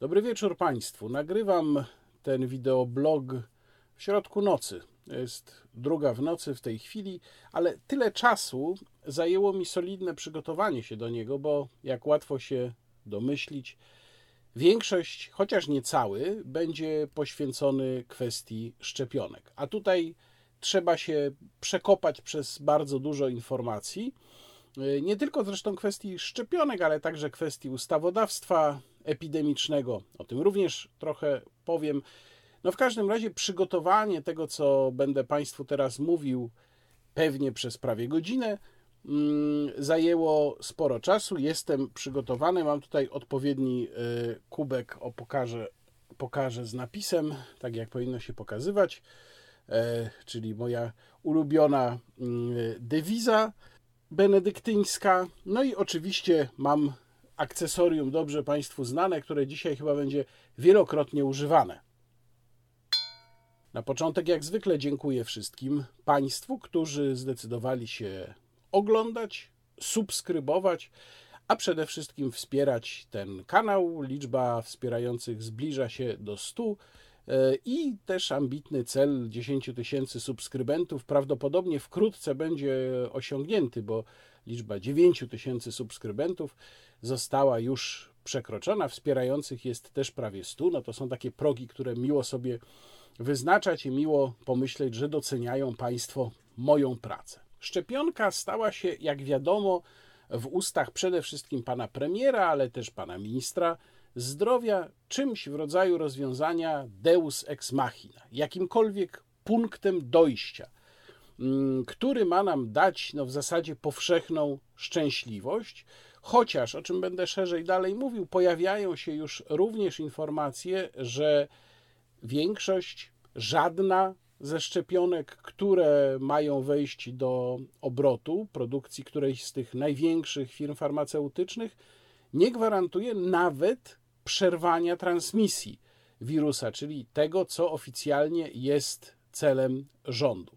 Dobry wieczór Państwu. Nagrywam ten wideoblog w środku nocy. Jest druga w nocy w tej chwili, ale tyle czasu zajęło mi solidne przygotowanie się do niego, bo jak łatwo się domyślić, większość, chociaż nie cały, będzie poświęcony kwestii szczepionek. A tutaj trzeba się przekopać przez bardzo dużo informacji. Nie tylko zresztą kwestii szczepionek, ale także kwestii ustawodawstwa epidemicznego. O tym również trochę powiem. No w każdym razie przygotowanie tego, co będę Państwu teraz mówił, pewnie przez prawie godzinę, mm, zajęło sporo czasu. Jestem przygotowany. Mam tutaj odpowiedni y, kubek, o pokażę, pokażę z napisem, tak jak powinno się pokazywać, e, czyli moja ulubiona mm, dewiza benedyktyńska. No i oczywiście mam akcesorium dobrze Państwu znane, które dzisiaj chyba będzie wielokrotnie używane. Na początek, jak zwykle, dziękuję wszystkim Państwu, którzy zdecydowali się oglądać, subskrybować, a przede wszystkim wspierać ten kanał. Liczba wspierających zbliża się do 100 e, i też ambitny cel 10 tysięcy subskrybentów prawdopodobnie wkrótce będzie osiągnięty, bo liczba 9 tysięcy subskrybentów została już przekroczona. Wspierających jest też prawie 100. No to są takie progi, które miło sobie wyznaczać i miło pomyśleć, że doceniają Państwo moją pracę. Szczepionka stała się, jak wiadomo, w ustach przede wszystkim pana premiera, ale też pana ministra zdrowia czymś w rodzaju rozwiązania deus ex machina, jakimkolwiek punktem dojścia, mm, który ma nam dać no, w zasadzie powszechną szczęśliwość, chociaż, o czym będę szerzej dalej mówił, pojawiają się już również informacje, że większość, żadna ze szczepionek, które mają wejść do obrotu, produkcji którejś z tych największych firm farmaceutycznych, nie gwarantuje nawet przerwania transmisji wirusa, czyli tego, co oficjalnie jest celem rządu.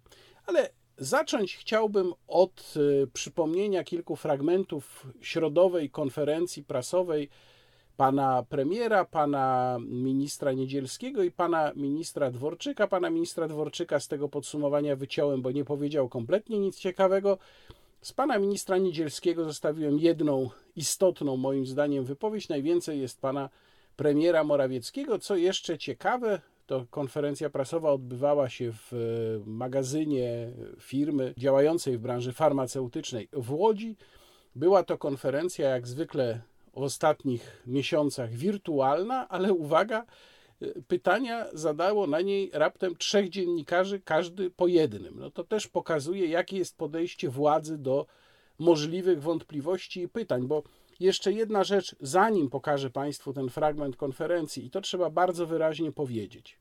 Ale zacząć chciałbym od y, przypomnienia kilku fragmentów środowej konferencji prasowej pana premiera, pana ministra Niedzielskiego i pana ministra Dworczyka. Pana ministra Dworczyka z tego podsumowania wyciąłem, bo nie powiedział kompletnie nic ciekawego. Z pana ministra Niedzielskiego zostawiłem jedną istotną, moim zdaniem, wypowiedź. Najwięcej jest pana premiera Morawieckiego. Co jeszcze ciekawe, to konferencja prasowa odbywała się w magazynie firmy działającej w branży farmaceutycznej w Łodzi. Była to konferencja, jak zwykle, w ostatnich miesiącach wirtualna, ale uwaga, pytania zadało na niej raptem trzech dziennikarzy, każdy po jednym. No to też pokazuje, jakie jest podejście władzy do możliwych wątpliwości i pytań, bo jeszcze jedna rzecz, zanim pokażę Państwu ten fragment konferencji, i to trzeba bardzo wyraźnie powiedzieć.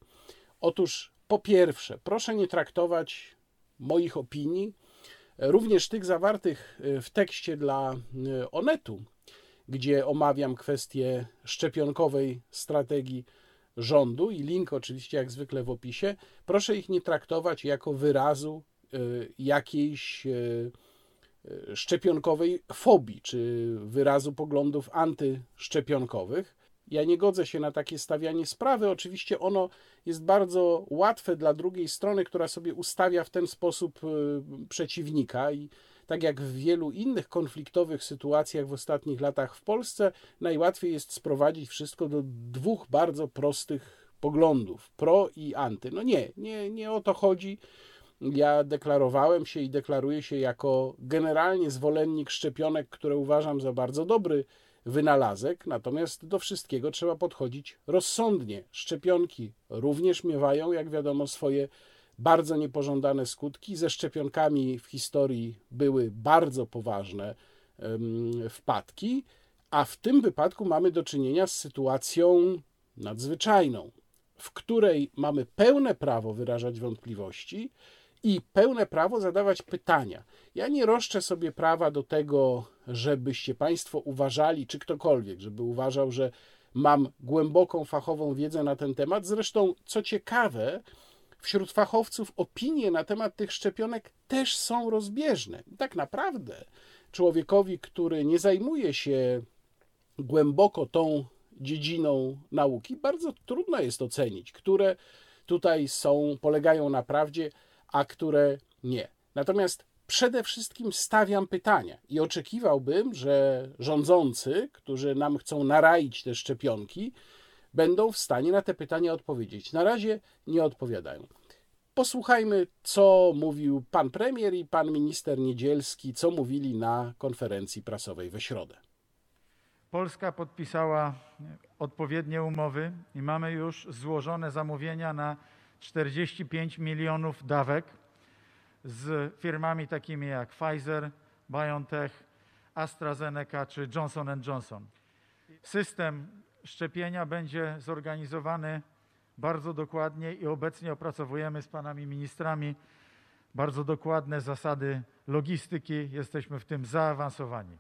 Otóż, po pierwsze, proszę nie traktować moich opinii, również tych zawartych w tekście dla Onetu, gdzie omawiam kwestię szczepionkowej strategii rządu i link oczywiście jak zwykle w opisie. Proszę ich nie traktować jako wyrazu e, jakiejś e, e, szczepionkowej fobii czy wyrazu poglądów antyszczepionkowych. Ja nie godzę się na takie stawianie sprawy. Oczywiście ono jest bardzo łatwe dla drugiej strony, która sobie ustawia w ten sposób przeciwnika i tak jak w wielu innych konfliktowych sytuacjach w ostatnich latach w Polsce, najłatwiej jest sprowadzić wszystko do dwóch bardzo prostych poglądów pro i anty. No nie, nie, nie o to chodzi. Ja deklarowałem się i deklaruję się jako generalnie zwolennik szczepionek, które uważam za bardzo dobry wynalazek, natomiast do wszystkiego trzeba podchodzić rozsądnie. Szczepionki również miewają, jak wiadomo, swoje bardzo niepożądane skutki. Ze szczepionkami w historii były bardzo poważne wpadki, a w tym wypadku mamy do czynienia z sytuacją nadzwyczajną, w której mamy pełne prawo wyrażać wątpliwości i pełne prawo zadawać pytania. Ja nie roszczę sobie prawa do tego, żebyście Państwo uważali, czy ktokolwiek, żeby uważał, że mam głęboką fachową wiedzę na ten temat. Zresztą, co ciekawe, wśród fachowców opinie na temat tych szczepionek też są rozbieżne. tak naprawdę człowiekowi, który nie zajmuje się głęboko tą dziedziną nauki. Bardzo trudno jest ocenić, które tutaj są, polegają na prawdzie, a które nie. Natomiast przede wszystkim stawiam pytania i oczekiwałbym, że rządzący, którzy nam chcą naraić te szczepionki, będą w stanie na te pytania odpowiedzieć. Na razie nie odpowiadają. Posłuchajmy, co mówił pan premier i pan minister Niedzielski, co mówili na konferencji prasowej we środę. Polska podpisała odpowiednie umowy i mamy już złożone zamówienia na 45 milionów dawek z firmami takimi jak Pfizer, BioNTech, AstraZeneca czy Johnson Johnson. System szczepienia będzie zorganizowany bardzo dokładnie i obecnie opracowujemy z panami ministrami bardzo dokładne zasady logistyki. Jesteśmy w tym zaawansowani.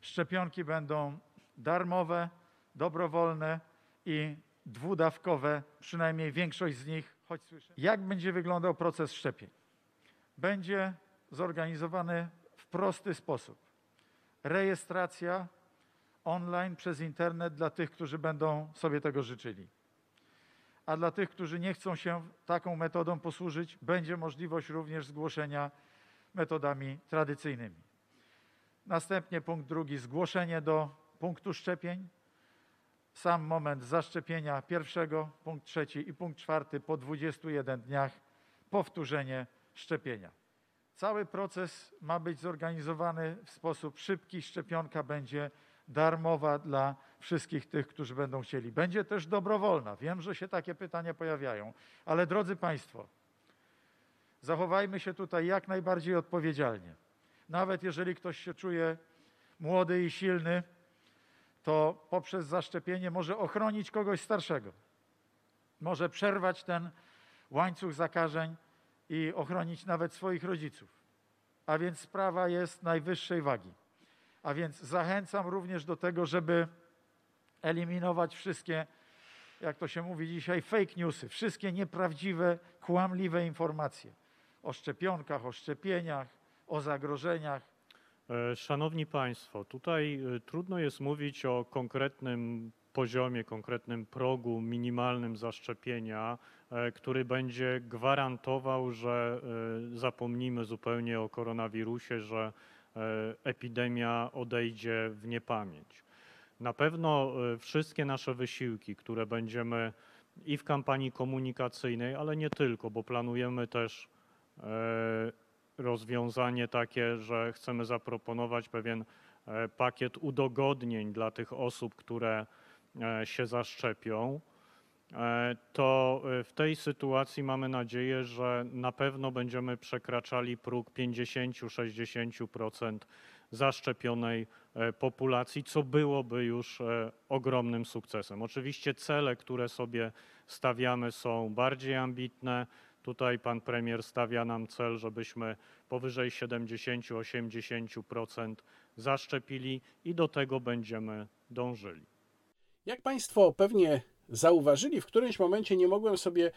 Szczepionki będą darmowe, dobrowolne i dwudawkowe, przynajmniej większość z nich, choć słyszę. Jak będzie wyglądał proces szczepień? Będzie zorganizowany w prosty sposób. Rejestracja online przez internet dla tych, którzy będą sobie tego życzyli. A dla tych, którzy nie chcą się taką metodą posłużyć, będzie możliwość również zgłoszenia metodami tradycyjnymi. Następnie punkt drugi, zgłoszenie do punktu szczepień. Sam moment zaszczepienia pierwszego, punkt trzeci i punkt czwarty po 21 dniach powtórzenie szczepienia. Cały proces ma być zorganizowany w sposób szybki. Szczepionka będzie darmowa dla wszystkich tych, którzy będą chcieli. Będzie też dobrowolna. Wiem, że się takie pytania pojawiają, ale drodzy Państwo, zachowajmy się tutaj jak najbardziej odpowiedzialnie. Nawet jeżeli ktoś się czuje młody i silny, to poprzez zaszczepienie może ochronić kogoś starszego. Może przerwać ten łańcuch zakażeń i ochronić nawet swoich rodziców. A więc sprawa jest najwyższej wagi. A więc zachęcam również do tego, żeby eliminować wszystkie, jak to się mówi dzisiaj, fake newsy, wszystkie nieprawdziwe, kłamliwe informacje o szczepionkach, o szczepieniach, o zagrożeniach. E, szanowni Państwo, tutaj e, trudno jest mówić o konkretnym poziomie, konkretnym progu minimalnym zaszczepienia, e, który będzie gwarantował, że zapomnimy zupełnie o koronawirusie, że epidemia odejdzie w niepamięć. Na pewno wszystkie nasze wysiłki, które będziemy i w kampanii komunikacyjnej, ale nie tylko, bo planujemy też rozwiązanie takie, że chcemy zaproponować pewien e, pakiet udogodnień dla tych osób, które e, się zaszczepią, e, to w tej sytuacji mamy nadzieję, że na pewno będziemy przekraczali próg 50-60% zaszczepionej populacji, co byłoby już ogromnym sukcesem. Oczywiście cele, które sobie stawiamy, są bardziej ambitne. Tutaj pan premier stawia nam cel, żebyśmy powyżej 70-80% zaszczepili i do tego będziemy dążyli. Jak państwo pewnie zauważyli, w którymś momencie nie mogłem sobie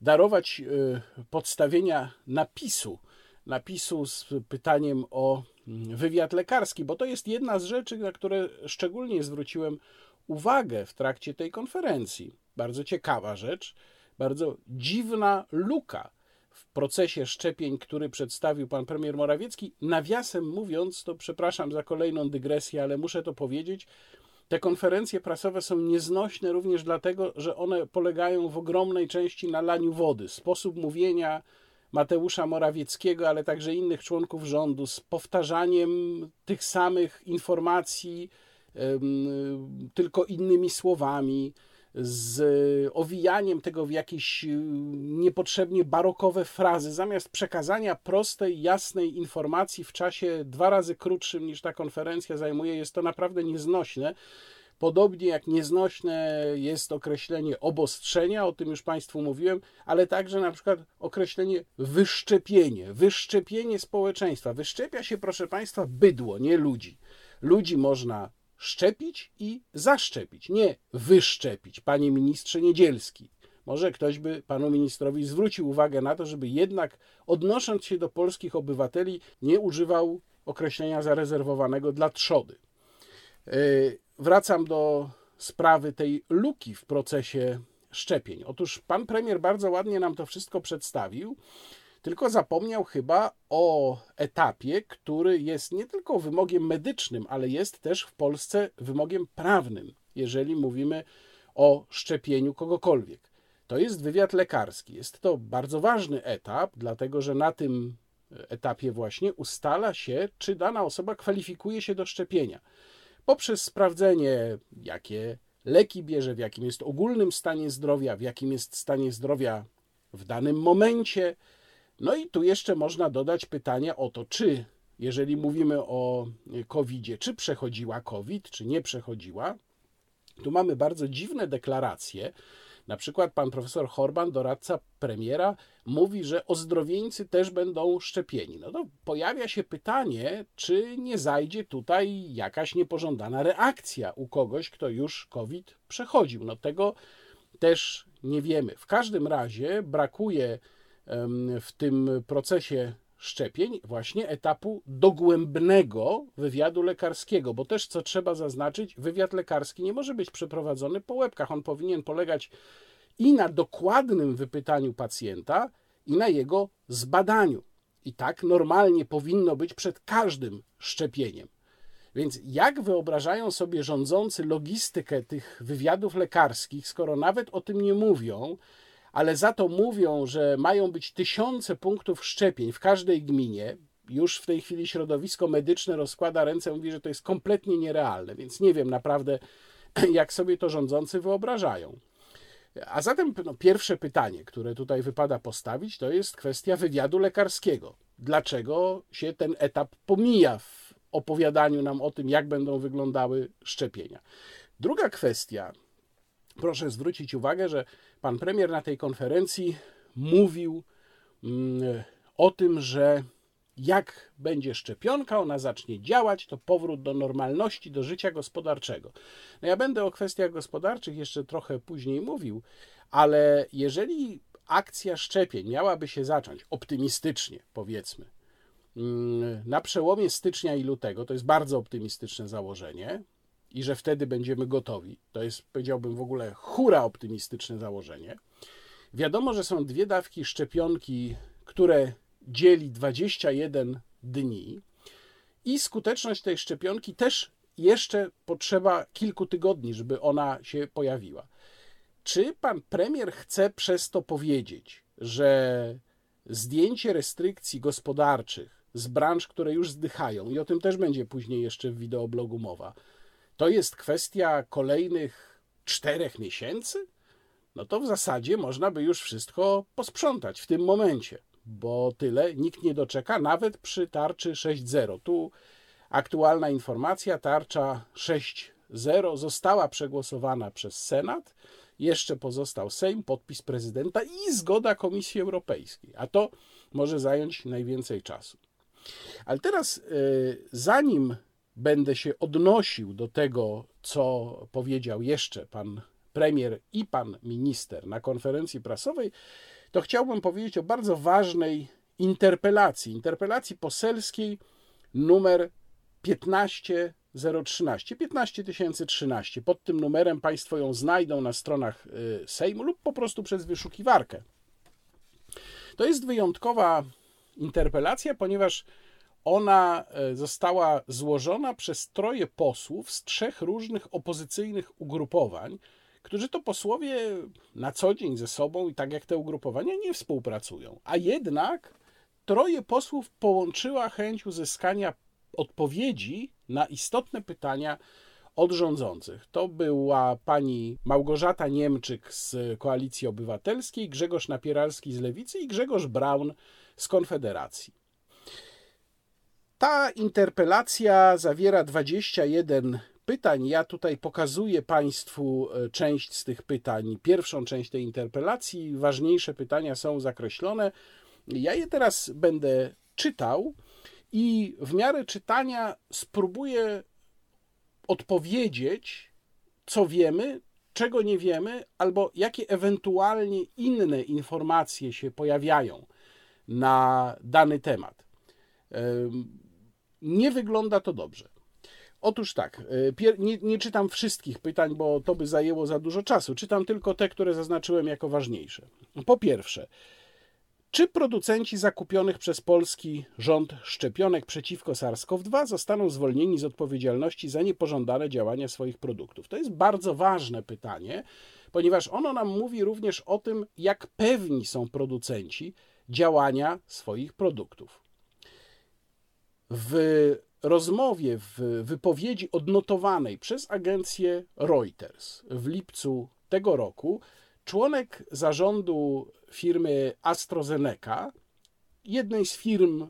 darować y, podstawienia napisu. Napisu z pytaniem o mm, wywiad lekarski, bo to jest jedna z rzeczy, na które szczególnie zwróciłem uwagę w trakcie tej konferencji. Bardzo ciekawa rzecz bardzo dziwna luka w procesie szczepień, który przedstawił pan premier Morawiecki. Nawiasem mówiąc, to przepraszam za kolejną dygresję, ale muszę to powiedzieć. Te konferencje prasowe są nieznośne również dlatego, że one polegają w ogromnej części na laniu wody. Sposób mówienia Mateusza Morawieckiego, ale także innych członków rządu z powtarzaniem tych samych informacji, tylko innymi słowami z owijaniem tego w jakieś y, niepotrzebnie barokowe frazy, zamiast przekazania prostej, jasnej informacji w czasie dwa razy krótszym niż ta konferencja zajmuje, jest to naprawdę nieznośne. Podobnie jak nieznośne jest określenie obostrzenia, o tym już Państwu mówiłem, ale także na przykład określenie wyszczepienie, wyszczepienie społeczeństwa. Wyszczepia się, proszę Państwa, bydło, nie ludzi. Ludzi można szczepić i zaszczepić, nie wyszczepić. Panie ministrze Niedzielski, może ktoś by panu ministrowi zwrócił uwagę na to, żeby jednak odnosząc się do polskich obywateli, nie używał określenia zarezerwowanego dla trzody. E, wracam do sprawy tej luki w procesie szczepień. Otóż pan premier bardzo ładnie nam to wszystko przedstawił, tylko zapomniał chyba o etapie, który jest nie tylko wymogiem medycznym, ale jest też w Polsce wymogiem prawnym, jeżeli mówimy o szczepieniu kogokolwiek. To jest wywiad lekarski. Jest to bardzo ważny etap, dlatego że na tym etapie właśnie ustala się, czy dana osoba kwalifikuje się do szczepienia. Poprzez sprawdzenie, jakie leki bierze, w jakim jest ogólnym stanie zdrowia, w jakim jest stanie zdrowia w danym momencie. No i tu jeszcze można dodać pytanie o to, czy jeżeli mówimy o COVID, czy przechodziła COVID, czy nie przechodziła. Tu mamy bardzo dziwne deklaracje, na przykład pan profesor Horban, doradca premiera, mówi, że ozdrowieńcy też będą szczepieni. No to pojawia się pytanie, czy nie zajdzie tutaj jakaś niepożądana reakcja u kogoś, kto już COVID przechodził. No tego też nie wiemy. W każdym razie brakuje w tym procesie szczepień właśnie etapu dogłębnego wywiadu lekarskiego, bo też co trzeba zaznaczyć, wywiad lekarski nie może być przeprowadzony po łebkach. On powinien polegać i na dokładnym wypytaniu pacjenta, i na jego zbadaniu. I tak normalnie powinno być przed każdym szczepieniem. Więc jak wyobrażają sobie rządzący logistykę tych wywiadów lekarskich, skoro nawet o tym nie mówią, ale za to mówią, że mają być tysiące punktów szczepień w każdej gminie. Już w tej chwili środowisko medyczne rozkłada ręce, mówi, że to jest kompletnie nierealne, więc nie wiem naprawdę, jak sobie to rządzący wyobrażają. A zatem no, pierwsze pytanie, które tutaj wypada postawić, to jest kwestia wywiadu lekarskiego. Dlaczego się ten etap pomija w opowiadaniu nam o tym, jak będą wyglądały szczepienia? Druga kwestia, proszę zwrócić uwagę, że pan premier na tej konferencji mówił mm, o tym, że jak będzie szczepionka, ona zacznie działać, to powrót do normalności, do życia gospodarczego. No ja będę o kwestiach gospodarczych jeszcze trochę później mówił, ale jeżeli akcja szczepień miałaby się zacząć optymistycznie, powiedzmy, mm, na przełomie stycznia i lutego, to jest bardzo optymistyczne założenie, i że wtedy będziemy gotowi. To jest, powiedziałbym, w ogóle hura optymistyczne założenie. Wiadomo, że są dwie dawki szczepionki, które dzieli 21 dni i skuteczność tej szczepionki też jeszcze potrzeba kilku tygodni, żeby ona się pojawiła. Czy pan premier chce przez to powiedzieć, że zdjęcie restrykcji gospodarczych z branż, które już zdychają, i o tym też będzie później jeszcze w wideoblogu mowa, to jest kwestia kolejnych czterech miesięcy? No to w zasadzie można by już wszystko posprzątać w tym momencie bo tyle nikt nie doczeka, nawet przy tarczy 6.0. Tu aktualna informacja, tarcza 6.0 została przegłosowana przez Senat, jeszcze pozostał Sejm, podpis prezydenta i zgoda Komisji Europejskiej, a to może zająć najwięcej czasu. Ale teraz, y, zanim będę się odnosił do tego, co powiedział jeszcze pan premier i pan minister na konferencji prasowej, to chciałbym powiedzieć o bardzo ważnej interpelacji. Interpelacji poselskiej numer 15013. 15013. Pod tym numerem Państwo ją znajdą na stronach y, Sejmu lub po prostu przez wyszukiwarkę. To jest wyjątkowa interpelacja, ponieważ ona y, została złożona przez troje posłów z trzech różnych opozycyjnych ugrupowań, którzy to posłowie na co dzień ze sobą i tak jak te ugrupowania nie współpracują. A jednak troje posłów połączyła chęć uzyskania odpowiedzi na istotne pytania od rządzących. To była pani Małgorzata Niemczyk z Koalicji Obywatelskiej, Grzegorz Napieralski z Lewicy i Grzegorz Braun z Konfederacji. Ta interpelacja zawiera 21 pytań. Ja tutaj pokazuję Państwu e, część z tych pytań, pierwszą część tej interpelacji. Ważniejsze pytania są zakreślone. Ja je teraz będę czytał i w miarę czytania spróbuję odpowiedzieć, co wiemy, czego nie wiemy, albo jakie ewentualnie inne informacje się pojawiają na dany temat. Nie wygląda to dobrze. Otóż tak, y, nie, nie, czytam wszystkich pytań, bo to by zajęło za dużo czasu. Czytam tylko te, które zaznaczyłem jako ważniejsze. Po pierwsze, czy producenci zakupionych przez polski rząd szczepionek przeciwko SARS-CoV-2 zostaną zwolnieni z odpowiedzialności za niepożądane działania swoich produktów? To jest bardzo ważne pytanie, ponieważ ono nam mówi również o tym, jak pewni są producenci działania swoich produktów. W rozmowie, w wypowiedzi odnotowanej przez agencję Reuters w lipcu tego roku, członek zarządu firmy AstraZeneca, jednej z firm, y,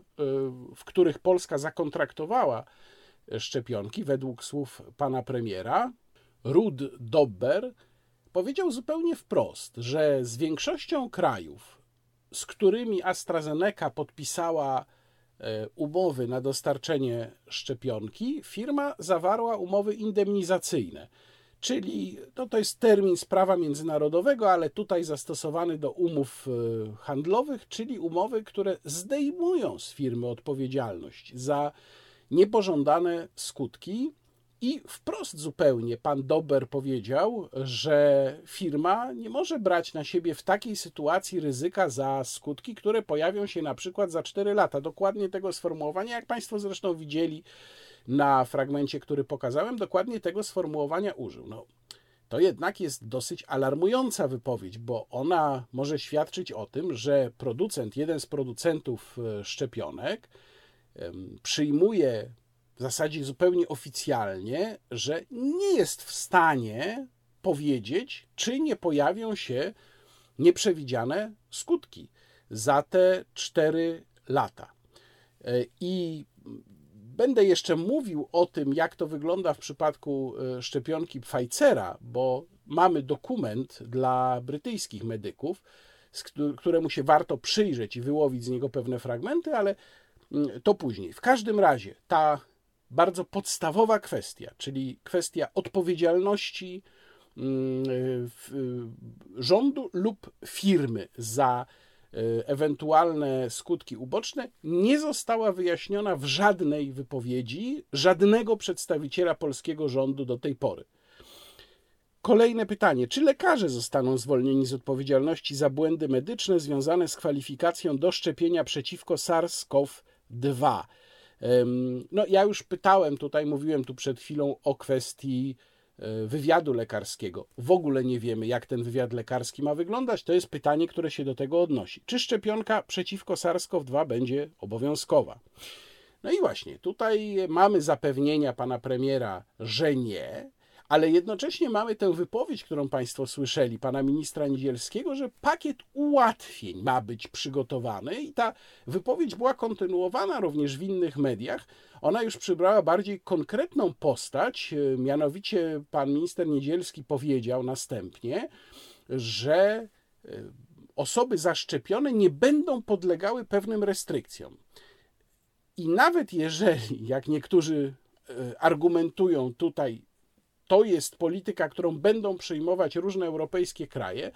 w których Polska zakontraktowała szczepionki, według słów pana premiera, Rud Dobber, powiedział zupełnie wprost, że z większością krajów, z którymi AstraZeneca podpisała e, umowy na dostarczenie szczepionki, firma zawarła umowy indemnizacyjne czyli no to jest termin z prawa międzynarodowego, ale tutaj zastosowany do umów e, handlowych, czyli umowy, które zdejmują z firmy odpowiedzialność za niepożądane skutki. I wprost zupełnie pan Dober powiedział, że firma nie może brać na siebie w takiej sytuacji ryzyka za skutki, które pojawią się na przykład za 4 lata. Dokładnie tego sformułowania, jak Państwo zresztą widzieli na fragmencie, który pokazałem, dokładnie tego sformułowania użył. No, to jednak jest dosyć alarmująca wypowiedź, bo ona może świadczyć o tym, że producent, jeden z producentów e, szczepionek, przyjmuje w zasadzie zupełnie oficjalnie, że nie jest w stanie powiedzieć, czy nie pojawią się nieprzewidziane skutki za te cztery lata. E, I Będę jeszcze mówił o tym, jak to wygląda w przypadku e, szczepionki Pfizera, bo mamy dokument dla brytyjskich medyków, któremu się warto przyjrzeć i wyłowić z niego pewne fragmenty, ale mm, to później. W każdym razie ta bardzo podstawowa kwestia, czyli kwestia odpowiedzialności mm, rządu lub firmy za E, ewentualne skutki uboczne nie została wyjaśniona w żadnej wypowiedzi żadnego przedstawiciela polskiego rządu do tej pory. Kolejne pytanie: czy lekarze zostaną zwolnieni z odpowiedzialności za błędy medyczne związane z kwalifikacją do szczepienia przeciwko SARS-CoV-2? No, ja już pytałem tutaj, mówiłem tu przed chwilą o kwestii E, wywiadu lekarskiego. W ogóle nie wiemy, jak ten wywiad lekarski ma wyglądać. To jest pytanie, które się do tego odnosi. Czy szczepionka przeciwko SARS-CoV-2 będzie obowiązkowa? No i właśnie, tutaj mamy zapewnienia pana premiera, że nie, ale jednocześnie mamy tę wypowiedź, którą Państwo słyszeli, pana ministra Niedzielskiego, że pakiet ułatwień ma być przygotowany i ta wypowiedź była kontynuowana również w innych mediach. Ona już przybrała bardziej konkretną postać, e, mianowicie pan minister Niedzielski powiedział następnie, że e, osoby zaszczepione nie będą podlegały pewnym restrykcjom. I nawet jeżeli, jak niektórzy e, argumentują tutaj, to jest polityka, którą będą przyjmować różne europejskie kraje,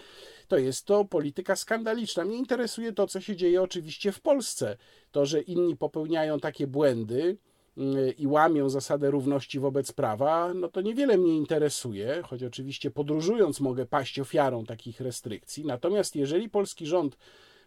to jest to polityka skandaliczna. Mnie interesuje to, co się dzieje oczywiście w Polsce. To, że inni popełniają takie błędy mm, i łamią zasadę równości wobec prawa, no to niewiele mnie interesuje, choć oczywiście podróżując mogę paść ofiarą takich restrykcji. Natomiast jeżeli polski rząd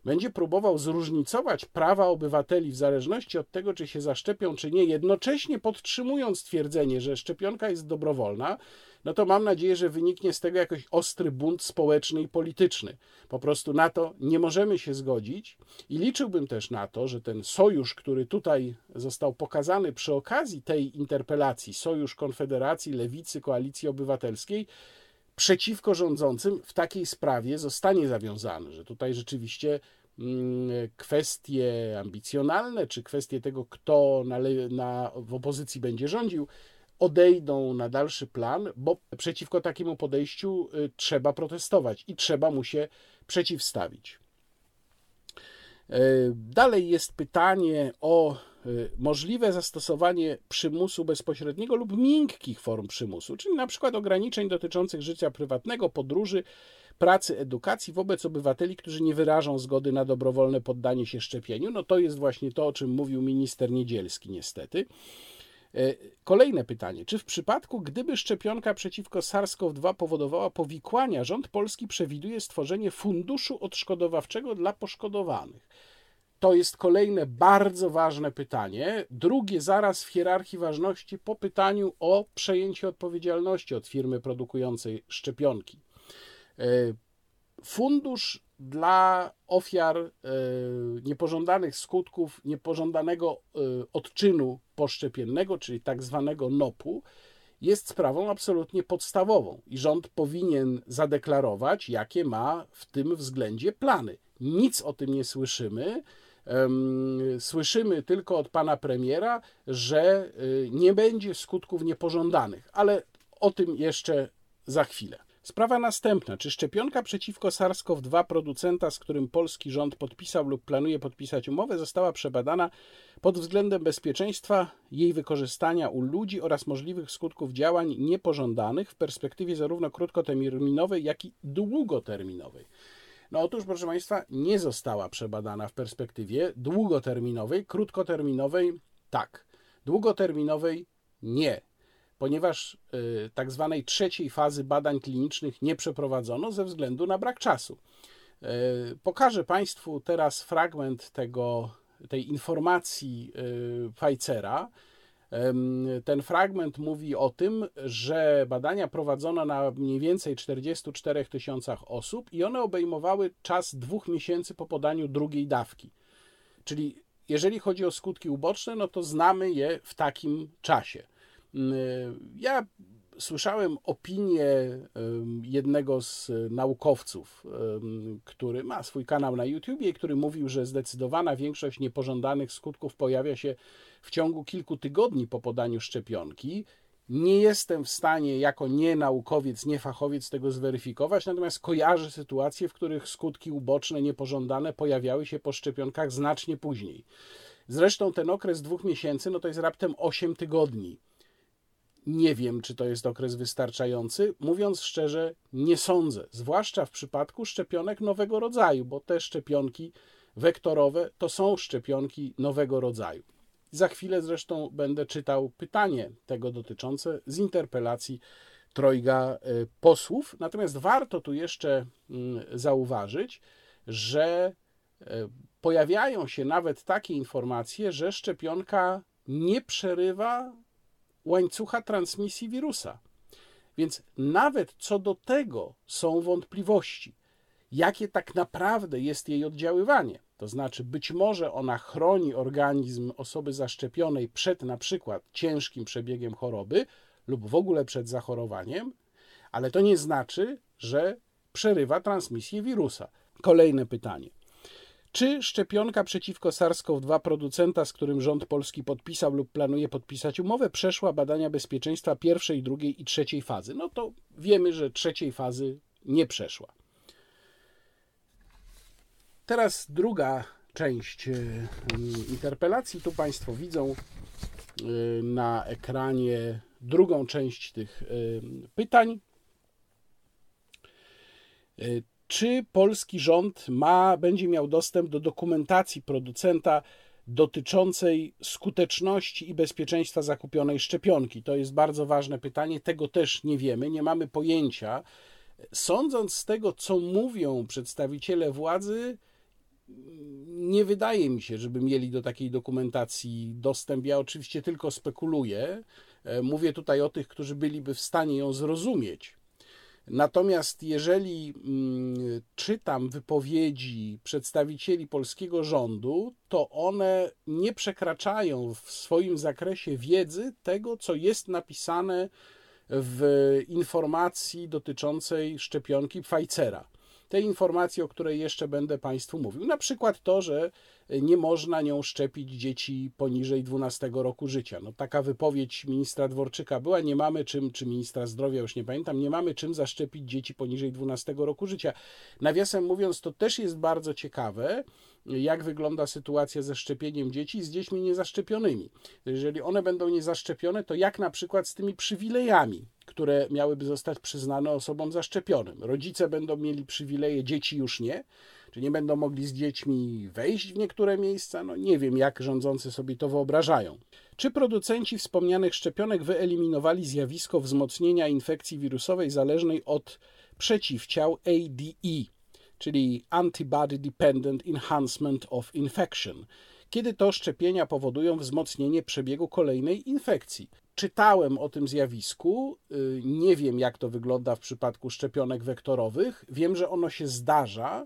będzie próbował zróżnicować prawa obywateli w zależności od tego, czy się zaszczepią, czy nie, jednocześnie podtrzymując twierdzenie, że szczepionka jest dobrowolna, no to mam nadzieję, że wyniknie z tego jakiś ostry bunt społeczny i polityczny. Po prostu na to nie możemy się zgodzić i liczyłbym też na to, że ten sojusz, który tutaj został pokazany przy okazji tej interpelacji, sojusz Konfederacji, Lewicy, Koalicji Obywatelskiej, przeciwko rządzącym w takiej sprawie zostanie zawiązany, że tutaj rzeczywiście mm, kwestie ambicjonalne, czy kwestie tego, kto na, na, w opozycji będzie rządził, odejdą na dalszy plan, bo przeciwko takiemu podejściu y, trzeba protestować i trzeba mu się przeciwstawić. E, dalej jest pytanie o y, możliwe zastosowanie przymusu bezpośredniego lub miękkich form przymusu, czyli na przykład ograniczeń dotyczących życia prywatnego, podróży, pracy, edukacji wobec obywateli, którzy nie wyrażą zgody na dobrowolne poddanie się szczepieniu. No to jest właśnie to, o czym mówił minister Niedzielski, niestety. E, kolejne pytanie. Czy w przypadku, gdyby szczepionka przeciwko SARS-CoV-2 powodowała powikłania, rząd polski przewiduje stworzenie funduszu odszkodowawczego dla poszkodowanych? To jest kolejne bardzo ważne pytanie. Drugie zaraz w hierarchii ważności po pytaniu o przejęcie odpowiedzialności od firmy produkującej szczepionki. E, fundusz dla ofiar e, niepożądanych skutków niepożądanego e, odczynu poszczepiennego, czyli tak zwanego NOP-u, jest sprawą absolutnie podstawową i rząd powinien zadeklarować, jakie ma w tym względzie plany. Nic o tym nie słyszymy. Słyszymy tylko od pana premiera, że e, nie będzie skutków niepożądanych, ale o tym jeszcze za chwilę. Sprawa następna. Czy szczepionka przeciwko SARS-CoV-2 producenta, z którym polski rząd podpisał lub planuje podpisać umowę, została przebadana pod względem bezpieczeństwa jej wykorzystania u ludzi oraz możliwych skutków działań niepożądanych w perspektywie zarówno krótkoterminowej, jak i długoterminowej? No otóż, proszę Państwa, nie została przebadana w perspektywie długoterminowej, krótkoterminowej tak, długoterminowej nie ponieważ y, tak zwanej trzeciej fazy badań klinicznych nie przeprowadzono ze względu na brak czasu. Y, pokażę Państwu teraz fragment tego, tej informacji y, Pfizera. Ten fragment mówi o tym, że badania prowadzono na mniej więcej 44 tysiącach osób i one obejmowały czas dwóch miesięcy po podaniu drugiej dawki. Czyli jeżeli chodzi o skutki uboczne, no to znamy je w takim czasie. Ja słyszałem opinię jednego z naukowców, który ma swój kanał na YouTube i który mówił, że zdecydowana większość niepożądanych skutków pojawia się w ciągu kilku tygodni po podaniu szczepionki. Nie jestem w stanie jako nie naukowiec, nie fachowiec tego zweryfikować, natomiast kojarzę sytuacje, w których skutki uboczne, niepożądane pojawiały się po szczepionkach znacznie później. Zresztą ten okres dwóch miesięcy no to jest raptem 8 tygodni. Nie wiem, czy to jest okres wystarczający. Mówiąc szczerze, nie sądzę, zwłaszcza w przypadku szczepionek nowego rodzaju, bo te szczepionki wektorowe to są szczepionki nowego rodzaju. Za chwilę zresztą będę czytał pytanie tego dotyczące z interpelacji trojga e, posłów. Natomiast warto tu jeszcze mm, zauważyć, że e, pojawiają się nawet takie informacje, że szczepionka nie przerywa łańcucha transmisji wirusa. Więc nawet co do tego są wątpliwości, jakie tak naprawdę jest jej oddziaływanie. To znaczy, być może ona chroni organizm osoby zaszczepionej przed na przykład ciężkim przebiegiem choroby lub w ogóle przed zachorowaniem, ale to nie znaczy, że przerywa transmisję wirusa. Kolejne pytanie. Czy szczepionka przeciwko SARS-CoV-2 producenta, z którym rząd polski podpisał lub planuje podpisać umowę, przeszła badania bezpieczeństwa pierwszej, drugiej i trzeciej fazy? No to wiemy, że trzeciej fazy nie przeszła. Teraz druga część e, interpelacji. Tu Państwo widzą e, na ekranie drugą część tych pytań czy polski rząd ma, będzie miał dostęp do dokumentacji producenta dotyczącej skuteczności i bezpieczeństwa zakupionej szczepionki? To jest bardzo ważne pytanie, tego też nie wiemy, nie mamy pojęcia. Sądząc z tego, co mówią przedstawiciele władzy, nie wydaje mi się, żeby mieli do takiej dokumentacji dostęp. Ja oczywiście tylko spekuluję. Mówię tutaj o tych, którzy byliby w stanie ją zrozumieć. Natomiast jeżeli mm, czytam wypowiedzi przedstawicieli polskiego rządu, to one nie przekraczają w swoim zakresie wiedzy tego, co jest napisane w informacji dotyczącej szczepionki Pfizera. Tej informacji, o której jeszcze będę Państwu mówił. Na przykład to, że nie można nią szczepić dzieci poniżej 12 roku życia. No, taka wypowiedź ministra Dworczyka była, nie mamy czym, czy ministra zdrowia, już nie pamiętam, nie mamy czym zaszczepić dzieci poniżej 12 roku życia. Nawiasem mówiąc, to też jest bardzo ciekawe, jak wygląda sytuacja ze szczepieniem dzieci z dziećmi niezaszczepionymi. Jeżeli one będą niezaszczepione, to jak na przykład z tymi przywilejami, które miałyby zostać przyznane osobom zaszczepionym. Rodzice będą mieli przywileje, dzieci już nie. Czy nie będą mogli z dziećmi wejść w niektóre miejsca? No nie wiem, jak rządzący sobie to wyobrażają. Czy producenci wspomnianych szczepionek wyeliminowali zjawisko wzmocnienia infekcji wirusowej zależnej od przeciwciał ADE, czyli Antibody Dependent Enhancement of Infection, kiedy to szczepienia powodują wzmocnienie przebiegu kolejnej infekcji. Czytałem o tym zjawisku, y, nie wiem jak to wygląda w przypadku szczepionek wektorowych, wiem, że ono się zdarza.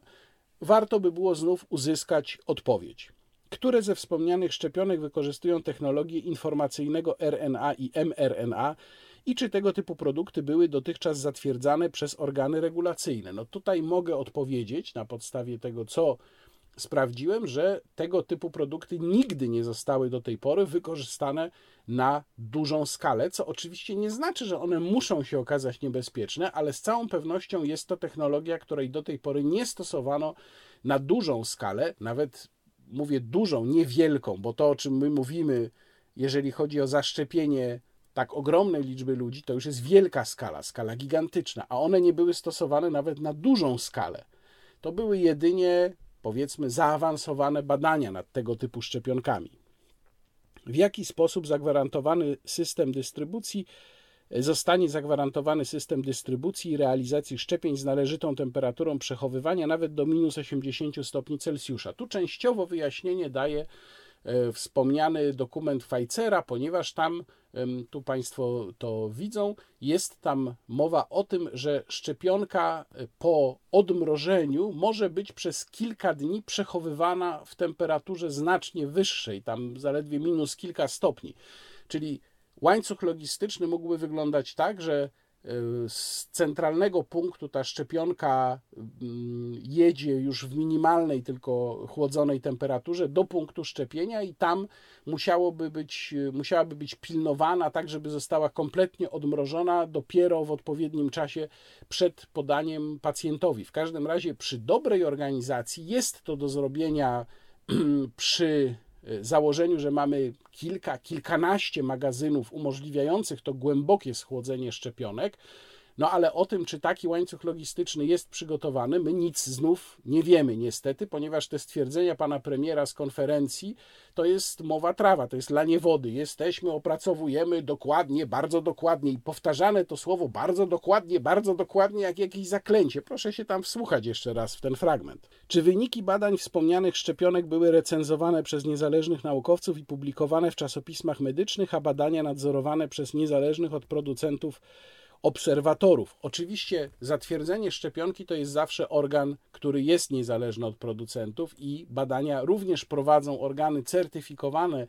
Warto by było znów uzyskać odpowiedź. Które ze wspomnianych szczepionek wykorzystują technologię informacyjnego RNA i mRNA i czy tego typu produkty były dotychczas zatwierdzane przez organy regulacyjne? No tutaj mogę odpowiedzieć na podstawie tego, co sprawdziłem, że tego typu produkty nigdy nie zostały do tej pory wykorzystane na dużą skalę, co oczywiście nie znaczy, że one muszą się okazać niebezpieczne, ale z całą pewnością jest to technologia, której do tej pory nie stosowano na dużą skalę, nawet mówię dużą, niewielką, bo to, o czym my mówimy, jeżeli chodzi o zaszczepienie tak ogromnej liczby ludzi, to już jest wielka skala, skala gigantyczna, a one nie były stosowane nawet na dużą skalę. To były jedynie, powiedzmy, zaawansowane badania nad tego typu szczepionkami. W jaki sposób zagwarantowany system dystrybucji zostanie zagwarantowany system dystrybucji i realizacji szczepień z należytą temperaturą przechowywania nawet do minus 80 stopni Celsjusza. Tu częściowo wyjaśnienie daje e, wspomniany dokument Pfizera, ponieważ tam, tu Państwo to widzą, jest tam mowa o tym, że szczepionka e, po odmrożeniu może być przez kilka dni przechowywana w temperaturze znacznie wyższej, tam zaledwie minus kilka stopni. Czyli Łańcuch logistyczny mógłby wyglądać tak, że e, z centralnego punktu ta szczepionka mm, jedzie już w minimalnej, tylko chłodzonej temperaturze do punktu szczepienia i tam musiałoby być, musiałaby być pilnowana tak, żeby została kompletnie odmrożona dopiero w odpowiednim czasie przed podaniem pacjentowi. W każdym razie przy dobrej organizacji jest to do zrobienia przy Y, założeniu, że mamy kilka, kilkanaście magazynów umożliwiających to głębokie schłodzenie szczepionek, no ale o tym, czy taki łańcuch logistyczny jest przygotowany, my nic znów nie wiemy niestety, ponieważ te stwierdzenia pana premiera z konferencji to jest mowa trawa, to jest lanie wody. Jesteśmy, opracowujemy dokładnie, bardzo dokładnie i powtarzane to słowo bardzo dokładnie, bardzo dokładnie jak jakieś zaklęcie. Proszę się tam wsłuchać jeszcze raz w ten fragment. Czy wyniki badań wspomnianych szczepionek były recenzowane przez niezależnych naukowców i publikowane w czasopismach medycznych, a badania nadzorowane przez niezależnych od producentów obserwatorów. Oczywiście zatwierdzenie szczepionki to jest zawsze organ, który jest niezależny od producentów i badania również prowadzą organy certyfikowane.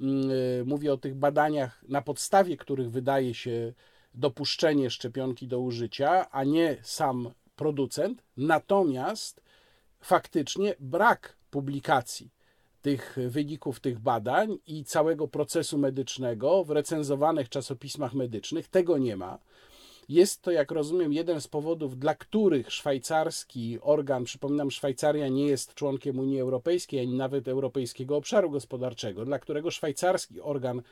Mm, y, mówię o tych badaniach, na podstawie których wydaje się dopuszczenie szczepionki do użycia, a nie sam producent. Natomiast faktycznie brak publikacji tych wyników tych badań i całego procesu medycznego w recenzowanych czasopismach medycznych tego nie ma. Jest to, jak rozumiem, jeden z powodów, dla których szwajcarski organ, przypominam, Szwajcaria nie jest członkiem Unii Europejskiej ani nawet Europejskiego Obszaru Gospodarczego, dla którego szwajcarski organ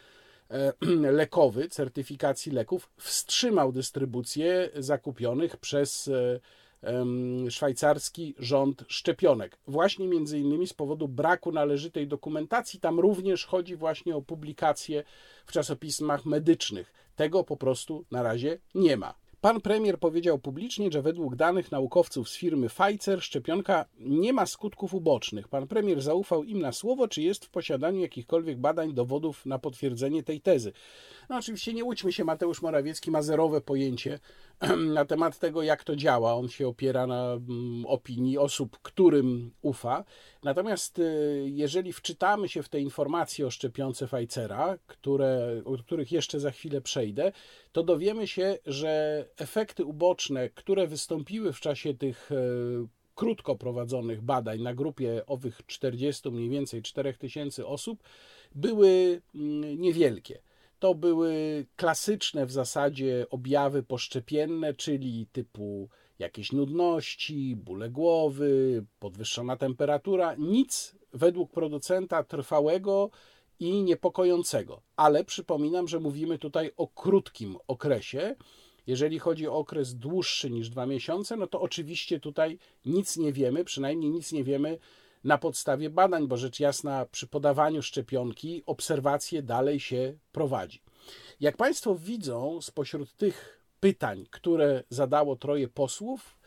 e, lekowy, certyfikacji leków, wstrzymał dystrybucję zakupionych przez e, szwajcarski rząd szczepionek. Właśnie między innymi z powodu braku należytej dokumentacji. Tam również chodzi właśnie o publikacje w czasopismach medycznych. Tego po prostu na razie nie ma. Pan premier powiedział publicznie, że według danych naukowców z firmy Pfizer szczepionka nie ma skutków ubocznych. Pan premier zaufał im na słowo, czy jest w posiadaniu jakichkolwiek badań, dowodów na potwierdzenie tej tezy. No oczywiście nie łudźmy się, Mateusz Morawiecki ma zerowe pojęcie na temat tego, jak to działa. On się opiera na mm, opinii osób, którym ufa. Natomiast y, jeżeli wczytamy się w te informacje o szczepionce Pfizera, które, o których jeszcze za chwilę przejdę, to dowiemy się, że efekty uboczne, które wystąpiły w czasie tych e, krótko prowadzonych badań na grupie owych 40 mniej więcej 4000 osób, były mm, niewielkie. To były klasyczne w zasadzie objawy poszczepienne, czyli typu jakieś nudności, bóle głowy, podwyższona temperatura, nic według producenta trwałego i niepokojącego. Ale przypominam, że mówimy tutaj o krótkim okresie Jeżeli chodzi o okres dłuższy niż dwa miesiące, no to oczywiście tutaj nic nie wiemy, przynajmniej nic nie wiemy na podstawie badań, bo rzecz jasna przy podawaniu szczepionki obserwacje dalej się prowadzi. Jak Państwo widzą, spośród tych pytań, które zadało troje posłów,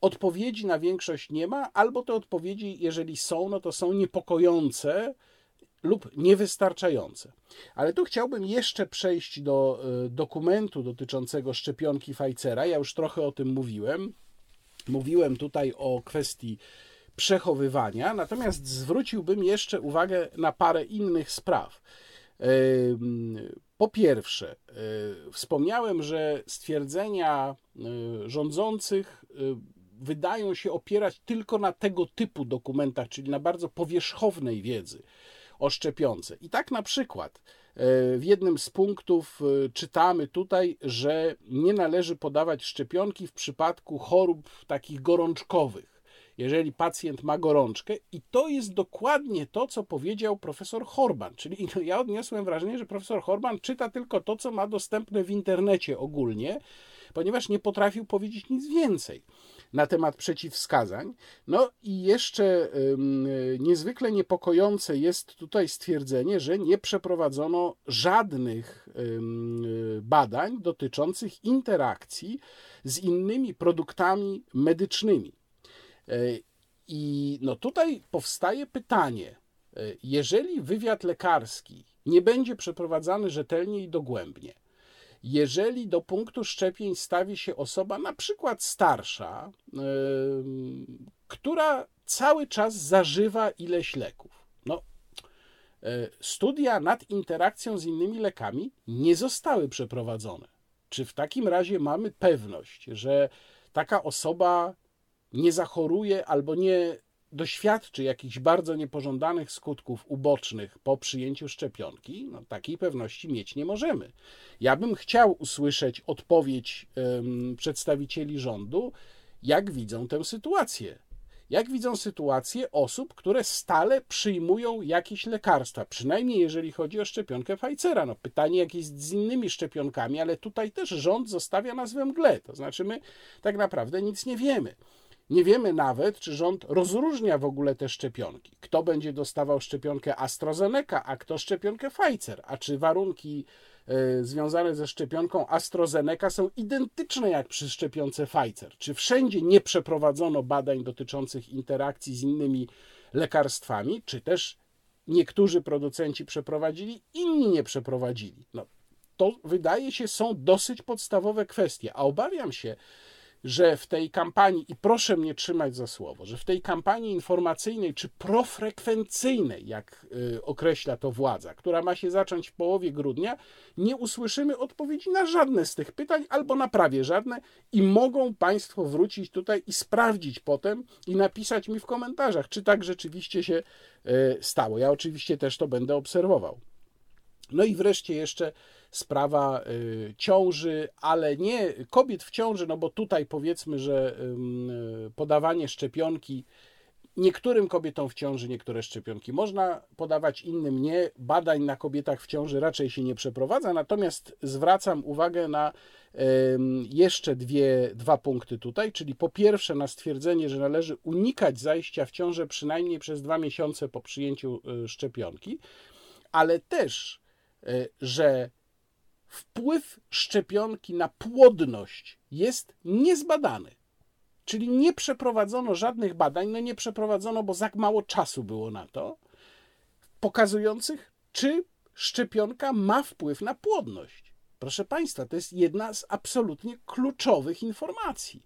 odpowiedzi na większość nie ma, albo te odpowiedzi, jeżeli są, no to są niepokojące lub niewystarczające. Ale tu chciałbym jeszcze przejść do e, dokumentu dotyczącego szczepionki Pfizera. Ja już trochę o tym mówiłem. Mówiłem tutaj o kwestii przechowywania, natomiast zwróciłbym jeszcze uwagę na parę innych spraw. Po pierwsze, e, wspomniałem, że stwierdzenia e, rządzących wydają się opierać tylko na tego typu dokumentach, czyli na bardzo powierzchownej wiedzy o szczepionce. I tak na przykład e, w jednym z punktów e, czytamy tutaj, że nie należy podawać szczepionki w przypadku chorób takich gorączkowych. Jeżeli pacjent ma gorączkę, i to jest dokładnie to, co powiedział profesor Horban. Czyli ja odniosłem wrażenie, że profesor Horban czyta tylko to, co ma dostępne w internecie ogólnie, ponieważ nie potrafił powiedzieć nic więcej na temat przeciwwskazań. No i jeszcze niezwykle niepokojące jest tutaj stwierdzenie, że nie przeprowadzono żadnych badań dotyczących interakcji z innymi produktami medycznymi. E, I no tutaj powstaje pytanie, e, jeżeli wywiad lekarski nie będzie przeprowadzany rzetelnie i dogłębnie, jeżeli do punktu szczepień stawi się osoba na przykład starsza, yy, która cały czas zażywa ileś leków. No, studia nad interakcją z innymi lekami nie zostały przeprowadzone. Czy w takim razie mamy pewność, że taka osoba nie zachoruje albo nie doświadczy jakichś bardzo niepożądanych skutków ubocznych po przyjęciu szczepionki, no, takiej pewności mieć nie możemy. Ja bym chciał usłyszeć odpowiedź um, przedstawicieli rządu, jak widzą tę sytuację. Jak widzą sytuację osób, które stale przyjmują jakieś lekarstwa, przynajmniej jeżeli chodzi o szczepionkę Pfizera. No, pytanie, jak jest z innymi szczepionkami, ale tutaj też rząd zostawia nas we mgle. To znaczy, my tak naprawdę nic nie wiemy. Nie wiemy nawet, czy rząd rozróżnia w ogóle te szczepionki. Kto będzie dostawał szczepionkę AstraZeneca, a kto szczepionkę Pfizer, a czy warunki e, związane ze szczepionką AstraZeneca są identyczne jak przy szczepionce Pfizer. Czy wszędzie nie przeprowadzono badań dotyczących interakcji z innymi lekarstwami, czy też niektórzy producenci przeprowadzili, inni nie przeprowadzili. No, to wydaje się są dosyć podstawowe kwestie, a obawiam się, że w tej kampanii, i proszę mnie trzymać za słowo, że w tej kampanii informacyjnej czy profrekwencyjnej, jak y, określa to władza, która ma się zacząć w połowie grudnia, nie usłyszymy odpowiedzi na żadne z tych pytań albo na prawie żadne i mogą Państwo wrócić tutaj i sprawdzić potem i napisać mi w komentarzach, czy tak rzeczywiście się y, stało. Ja oczywiście też to będę obserwował. No i wreszcie jeszcze sprawa y, ciąży, ale nie kobiet w ciąży, no bo tutaj powiedzmy, że podawanie szczepionki Niektórym kobietom w ciąży niektóre szczepionki można podawać, innym nie. Badań na kobietach w ciąży raczej się nie przeprowadza, natomiast zwracam uwagę na jeszcze dwie, dwa punkty tutaj, czyli po pierwsze na stwierdzenie, że należy unikać zajścia w ciążę przynajmniej przez dwa miesiące po przyjęciu y, szczepionki, ale też, y, że wpływ szczepionki na płodność jest niezbadany. Czyli nie przeprowadzono żadnych badań, no nie przeprowadzono, bo za mało czasu było na to, pokazujących, czy szczepionka ma wpływ na płodność. Proszę Państwa, to jest jedna z absolutnie kluczowych informacji.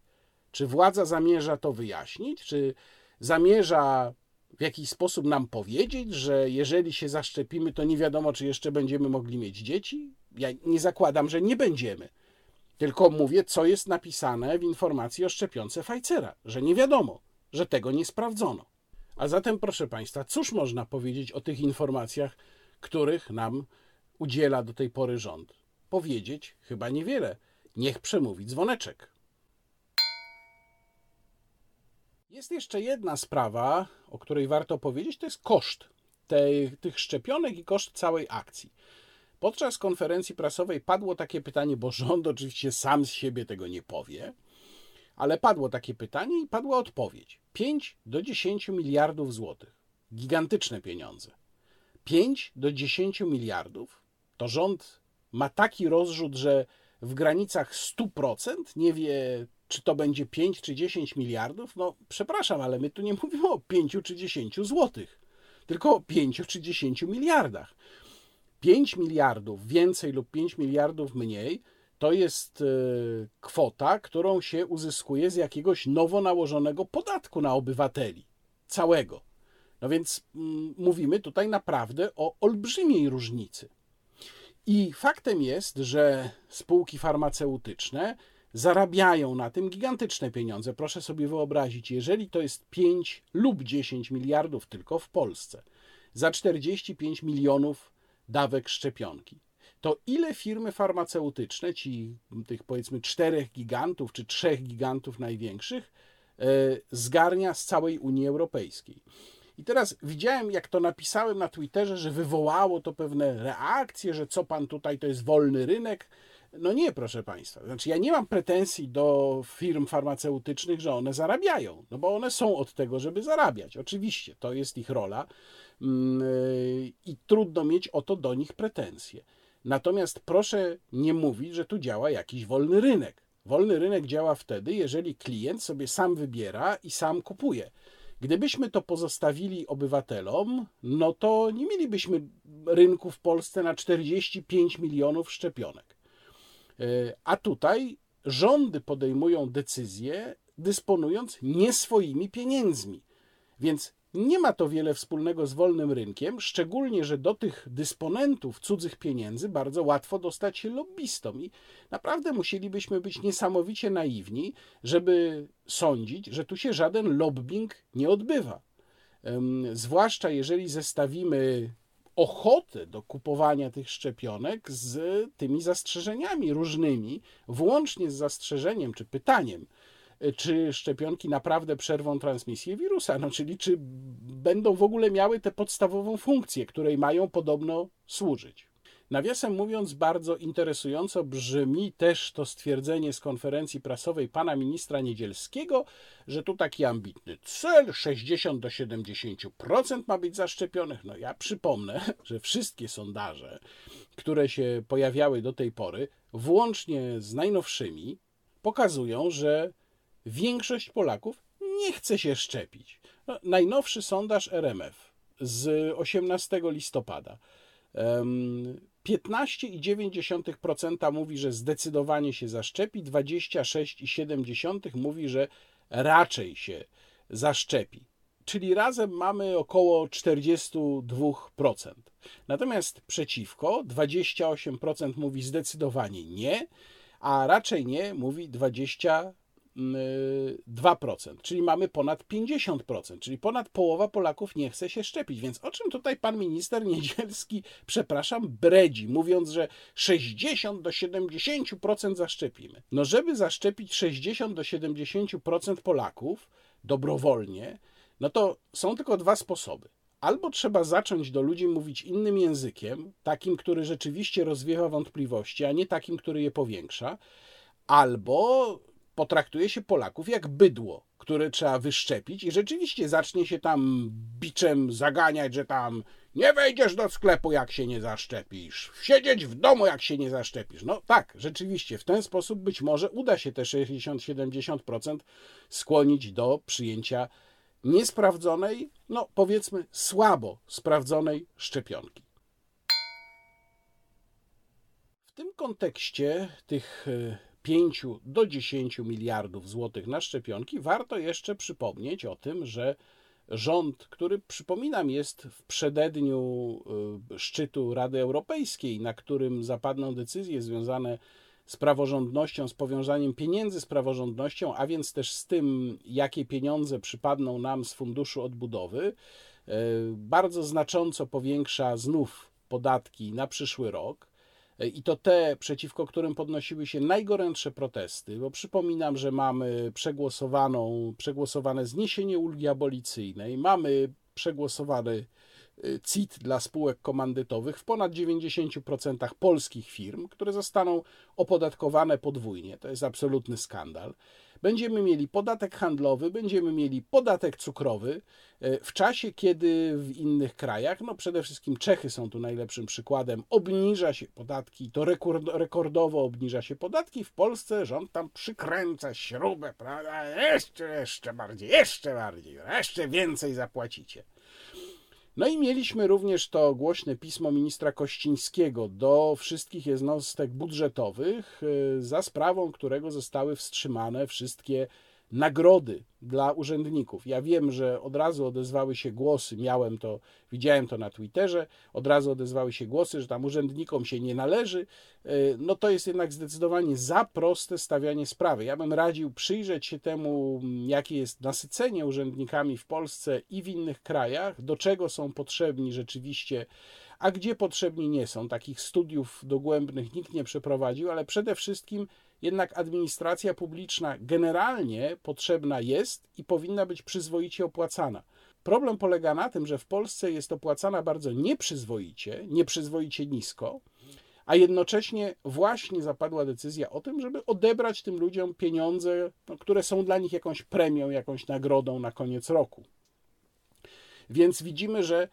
Czy władza zamierza to wyjaśnić, czy zamierza w jakiś sposób nam powiedzieć, że jeżeli się zaszczepimy, to nie wiadomo, czy jeszcze będziemy mogli mieć dzieci? Ja nie zakładam, że nie będziemy. Tylko mówię, co jest napisane w informacji o szczepionce Pfizera, że nie wiadomo, że tego nie sprawdzono. A zatem, proszę Państwa, cóż można powiedzieć o tych informacjach, których nam udziela do tej pory rząd? Powiedzieć chyba niewiele. Niech przemówi dzwoneczek. Jest jeszcze jedna sprawa, o której warto powiedzieć, to jest koszt tej, tych szczepionek i koszt całej akcji. Podczas konferencji prasowej padło takie pytanie, bo rząd oczywiście sam z siebie tego nie powie, ale padło takie pytanie i padła odpowiedź. 5 do 10 miliardów złotych. Gigantyczne pieniądze. 5 do 10 miliardów to rząd ma taki rozrzut, że w granicach 100% nie wie, czy to będzie 5 czy 10 miliardów. No, przepraszam, ale my tu nie mówimy o 5 czy 10 złotych, tylko o 5 czy 10 miliardach. 5 miliardów więcej lub 5 miliardów mniej to jest e, kwota, którą się uzyskuje z jakiegoś nowo nałożonego podatku na obywateli. Całego. No więc mm, mówimy tutaj naprawdę o olbrzymiej różnicy. I faktem jest, że spółki farmaceutyczne zarabiają na tym gigantyczne pieniądze. Proszę sobie wyobrazić, jeżeli to jest 5 lub 10 miliardów tylko w Polsce za 45 milionów dawek szczepionki, to ile firmy farmaceutyczne, ci tych powiedzmy czterech gigantów czy trzech gigantów największych, e, zgarnia z całej Unii Europejskiej? I teraz widziałem, jak to napisałem na Twitterze, że wywołało to pewne reakcje, że co pan tutaj to jest wolny rynek. No nie, proszę Państwa. Znaczy, ja nie mam pretensji do firm farmaceutycznych, że one zarabiają, no bo one są od tego, żeby zarabiać. Oczywiście, to jest ich rola i trudno mieć o to do nich pretensje. Natomiast proszę nie mówić, że tu działa jakiś wolny rynek. Wolny rynek działa wtedy, jeżeli klient sobie sam wybiera i sam kupuje. Gdybyśmy to pozostawili obywatelom, no to nie mielibyśmy rynku w Polsce na 45 milionów szczepionek. E, a tutaj rządy podejmują decyzje, dysponując nie swoimi pieniędzmi. Więc nie ma to wiele wspólnego z wolnym rynkiem, szczególnie, że do tych dysponentów cudzych pieniędzy bardzo łatwo dostać się lobbystom. I naprawdę musielibyśmy być niesamowicie naiwni, żeby sądzić, że tu się żaden lobbying nie odbywa. Zwłaszcza jeżeli zestawimy ochotę do kupowania tych szczepionek z tymi zastrzeżeniami różnymi, włącznie z zastrzeżeniem czy pytaniem, czy szczepionki naprawdę przerwą transmisję wirusa, no czyli czy będą w ogóle miały tę podstawową funkcję, której mają podobno służyć. Nawiasem mówiąc, bardzo interesująco brzmi też to stwierdzenie z konferencji prasowej pana ministra Niedzielskiego, że tu taki ambitny cel 60 do 70% ma być zaszczepionych. No ja przypomnę, że wszystkie sondaże, które się pojawiały do tej pory, włącznie z najnowszymi, pokazują, że większość Polaków nie chce się szczepić. No, najnowszy sondaż RMF z 18 listopada. 15,9% mówi, że zdecydowanie się zaszczepi, 26,7% mówi, że raczej się zaszczepi. Czyli razem mamy około 42%. Natomiast przeciwko 28% mówi zdecydowanie nie, a raczej nie mówi 20 2%, czyli mamy ponad 50%, czyli ponad połowa Polaków nie chce się szczepić. Więc o czym tutaj pan minister Niedzielski, przepraszam, bredzi, mówiąc, że 60 do 70% zaszczepimy. No, żeby zaszczepić 60 do 70% Polaków dobrowolnie, no to są tylko dwa sposoby. Albo trzeba zacząć do ludzi mówić innym językiem, takim, który rzeczywiście rozwiewa wątpliwości, a nie takim, który je powiększa, albo potraktuje się Polaków jak bydło, które trzeba wyszczepić i rzeczywiście zacznie się tam biczem zaganiać, że tam nie wejdziesz do sklepu, jak się nie zaszczepisz, siedzieć w domu, jak się nie zaszczepisz. No tak, rzeczywiście, w ten sposób być może uda się te 60-70% skłonić do przyjęcia niesprawdzonej, no powiedzmy słabo sprawdzonej szczepionki. W tym kontekście tych e, 5 do 10 miliardów złotych na szczepionki, warto jeszcze przypomnieć o tym, że rząd, który przypominam jest w przededniu y, szczytu Rady Europejskiej, na którym zapadną decyzje związane z praworządnością, z powiązaniem pieniędzy z praworządnością, a więc też z tym, jakie pieniądze przypadną nam z funduszu odbudowy, y, bardzo znacząco powiększa znów podatki na przyszły rok. I to te, przeciwko którym podnosiły się najgorętsze protesty, bo przypominam, że mamy przegłosowaną, przegłosowane zniesienie ulgi abolicyjnej, mamy przegłosowany CIT dla spółek komandytowych w ponad 90% polskich firm, które zostaną opodatkowane podwójnie. To jest absolutny skandal. Będziemy mieli podatek handlowy, będziemy mieli podatek cukrowy e, w czasie, kiedy w innych krajach, no przede wszystkim Czechy są tu najlepszym przykładem, obniża się podatki, to rekord, rekordowo obniża się podatki. W Polsce rząd tam przykręca śrubę, prawda? Jeszcze, jeszcze bardziej, jeszcze bardziej, jeszcze więcej zapłacicie. No i mieliśmy również to głośne pismo ministra Kościńskiego do wszystkich jednostek budżetowych, y, za sprawą którego zostały wstrzymane wszystkie nagrody dla urzędników. Ja wiem, że od razu odezwały się głosy, miałem to, widziałem to na Twitterze, od razu odezwały się głosy, że tam urzędnikom się nie należy. Y, no to jest jednak zdecydowanie za proste stawianie sprawy. Ja bym radził przyjrzeć się temu, jakie jest nasycenie urzędnikami w Polsce i w innych krajach, do czego są potrzebni rzeczywiście a gdzie potrzebni nie są. Takich studiów dogłębnych nikt nie przeprowadził, ale przede wszystkim jednak administracja publiczna generalnie potrzebna jest i powinna być przyzwoicie opłacana. Problem polega na tym, że w Polsce jest opłacana bardzo nieprzyzwoicie, nieprzyzwoicie nisko, a jednocześnie właśnie zapadła decyzja o tym, żeby odebrać tym ludziom pieniądze, no, które są dla nich jakąś premią, jakąś nagrodą na koniec roku. Więc widzimy, że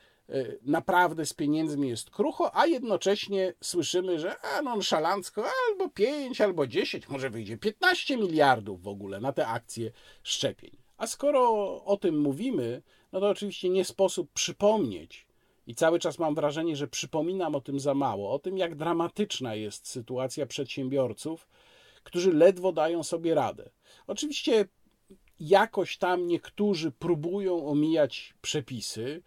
naprawdę z pieniędzmi jest krucho, a jednocześnie słyszymy, że a nonszalancko albo 5, albo 10, może wyjdzie 15 miliardów w ogóle na te akcje szczepień. A skoro o tym mówimy, no to oczywiście nie sposób przypomnieć, i cały czas mam wrażenie, że przypominam o tym za mało, o tym, jak dramatyczna jest sytuacja przedsiębiorców, którzy ledwo dają sobie radę. Oczywiście jakoś tam niektórzy próbują omijać przepisy,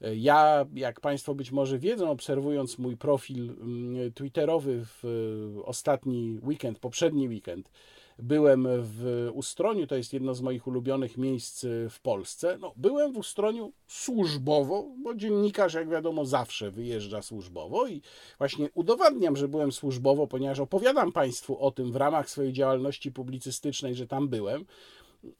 ja, jak Państwo być może wiedzą, obserwując mój profil mm, Twitterowy w e, ostatni weekend, poprzedni weekend, byłem w Ustroniu, to jest jedno z moich ulubionych miejsc w Polsce. No, byłem w Ustroniu służbowo, bo dziennikarz, jak wiadomo, zawsze wyjeżdża służbowo i właśnie udowadniam, że byłem służbowo, ponieważ opowiadam Państwu o tym w ramach swojej działalności publicystycznej, że tam byłem.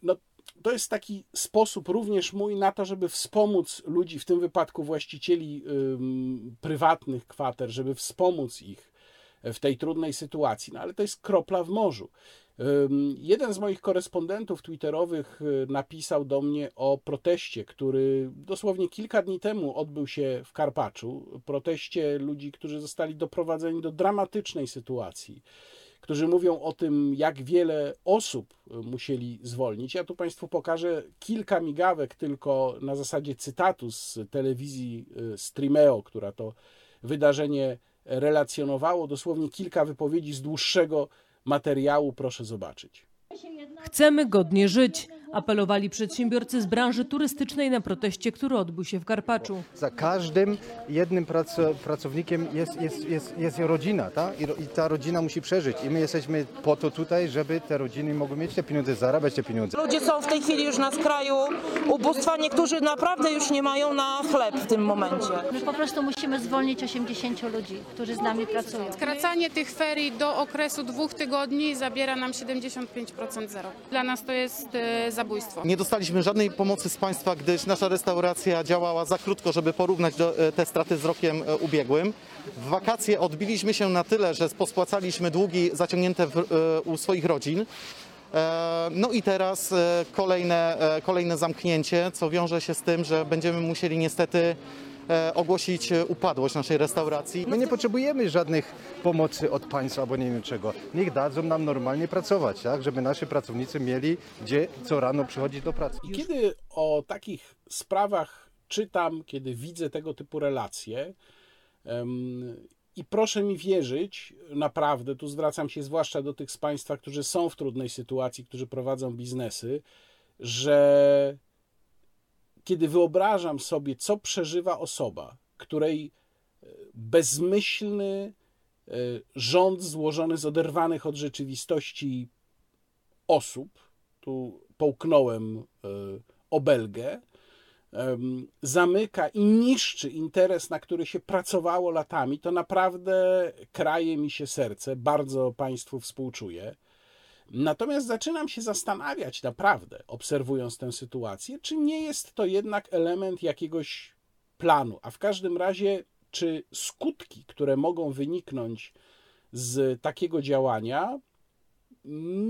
No, to jest taki sposób również mój na to, żeby wspomóc ludzi, w tym wypadku właścicieli prywatnych kwater, żeby wspomóc ich w tej trudnej sytuacji. No ale to jest kropla w morzu. Jeden z moich korespondentów twitterowych y, napisał do mnie o proteście, który dosłownie kilka dni temu odbył się w Karpaczu. Proteście ludzi, którzy zostali doprowadzeni do dramatycznej sytuacji którzy mówią o tym, jak wiele osób e, musieli zwolnić. Ja tu Państwu pokażę kilka migawek tylko na zasadzie cytatu z telewizji e, Streameo, która to wydarzenie relacjonowało. Dosłownie kilka wypowiedzi z dłuższego materiału, proszę zobaczyć. Chcemy godnie żyć apelowali przedsiębiorcy z branży turystycznej na proteście, który odbył się w Karpaczu. Za każdym jednym pracownikiem jest, jest, jest, jest rodzina ta? I, ta rodzina musi przeżyć i my jesteśmy po to tutaj, żeby te rodziny mogły mieć te pieniądze, zarabiać te pieniądze. Ludzie są w tej chwili już na skraju ubóstwa, niektórzy naprawdę już nie mają na chleb w tym momencie. My po prostu musimy zwolnić 80 ludzi, którzy z nami pracują. Skracanie tych ferii do okresu dwóch tygodni zabiera nam 75% zero. Dla nas to jest za zabójstwo. Nie dostaliśmy żadnej pomocy z państwa, gdyż nasza restauracja działała za krótko, żeby porównać do, e, te straty z rokiem e, ubiegłym. W wakacje odbiliśmy się na tyle, że pospłacaliśmy długi zaciągnięte w, e, u swoich rodzin. No i teraz kolejne, kolejne zamknięcie, co wiąże się z tym, że będziemy musieli niestety ogłosić e, upadłość naszej restauracji. My nie potrzebujemy żadnych pomocy od państwa albo nie wiem czego. Niech dadzą nam normalnie pracować, tak? żeby nasi pracownicy mieli gdzie co rano przychodzić do pracy. I kiedy o takich sprawach czytam, kiedy widzę tego typu relacje, i proszę mi wierzyć, naprawdę, tu zwracam się zwłaszcza do tych z Państwa, którzy są w trudnej sytuacji, którzy prowadzą biznesy, że kiedy wyobrażam sobie, co przeżywa osoba, której e, bezmyślny e, rząd złożony z oderwanych od rzeczywistości osób, tu połknąłem e, obelgę, zamyka i niszczy interes, na który się pracowało latami, to naprawdę kraje mi się serce, bardzo Państwu współczuję. Natomiast zaczynam się zastanawiać naprawdę, obserwując tę sytuację, czy nie jest to jednak element jakiegoś planu, a w każdym razie, czy skutki, które mogą wyniknąć z takiego działania,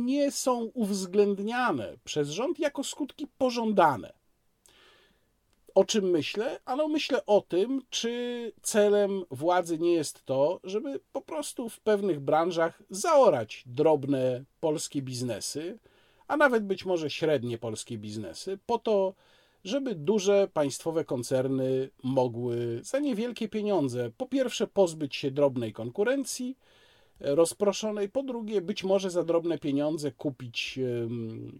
nie są uwzględniane przez rząd jako skutki pożądane. O czym myślę? Ano myślę o tym, czy celem władzy nie jest to, żeby po prostu w pewnych branżach zaorać drobne polskie biznesy, a nawet być może średnie polskie biznesy, po to, żeby duże państwowe koncerny mogły za niewielkie pieniądze po pierwsze pozbyć się drobnej konkurencji, rozproszonej, po drugie być może za drobne pieniądze kupić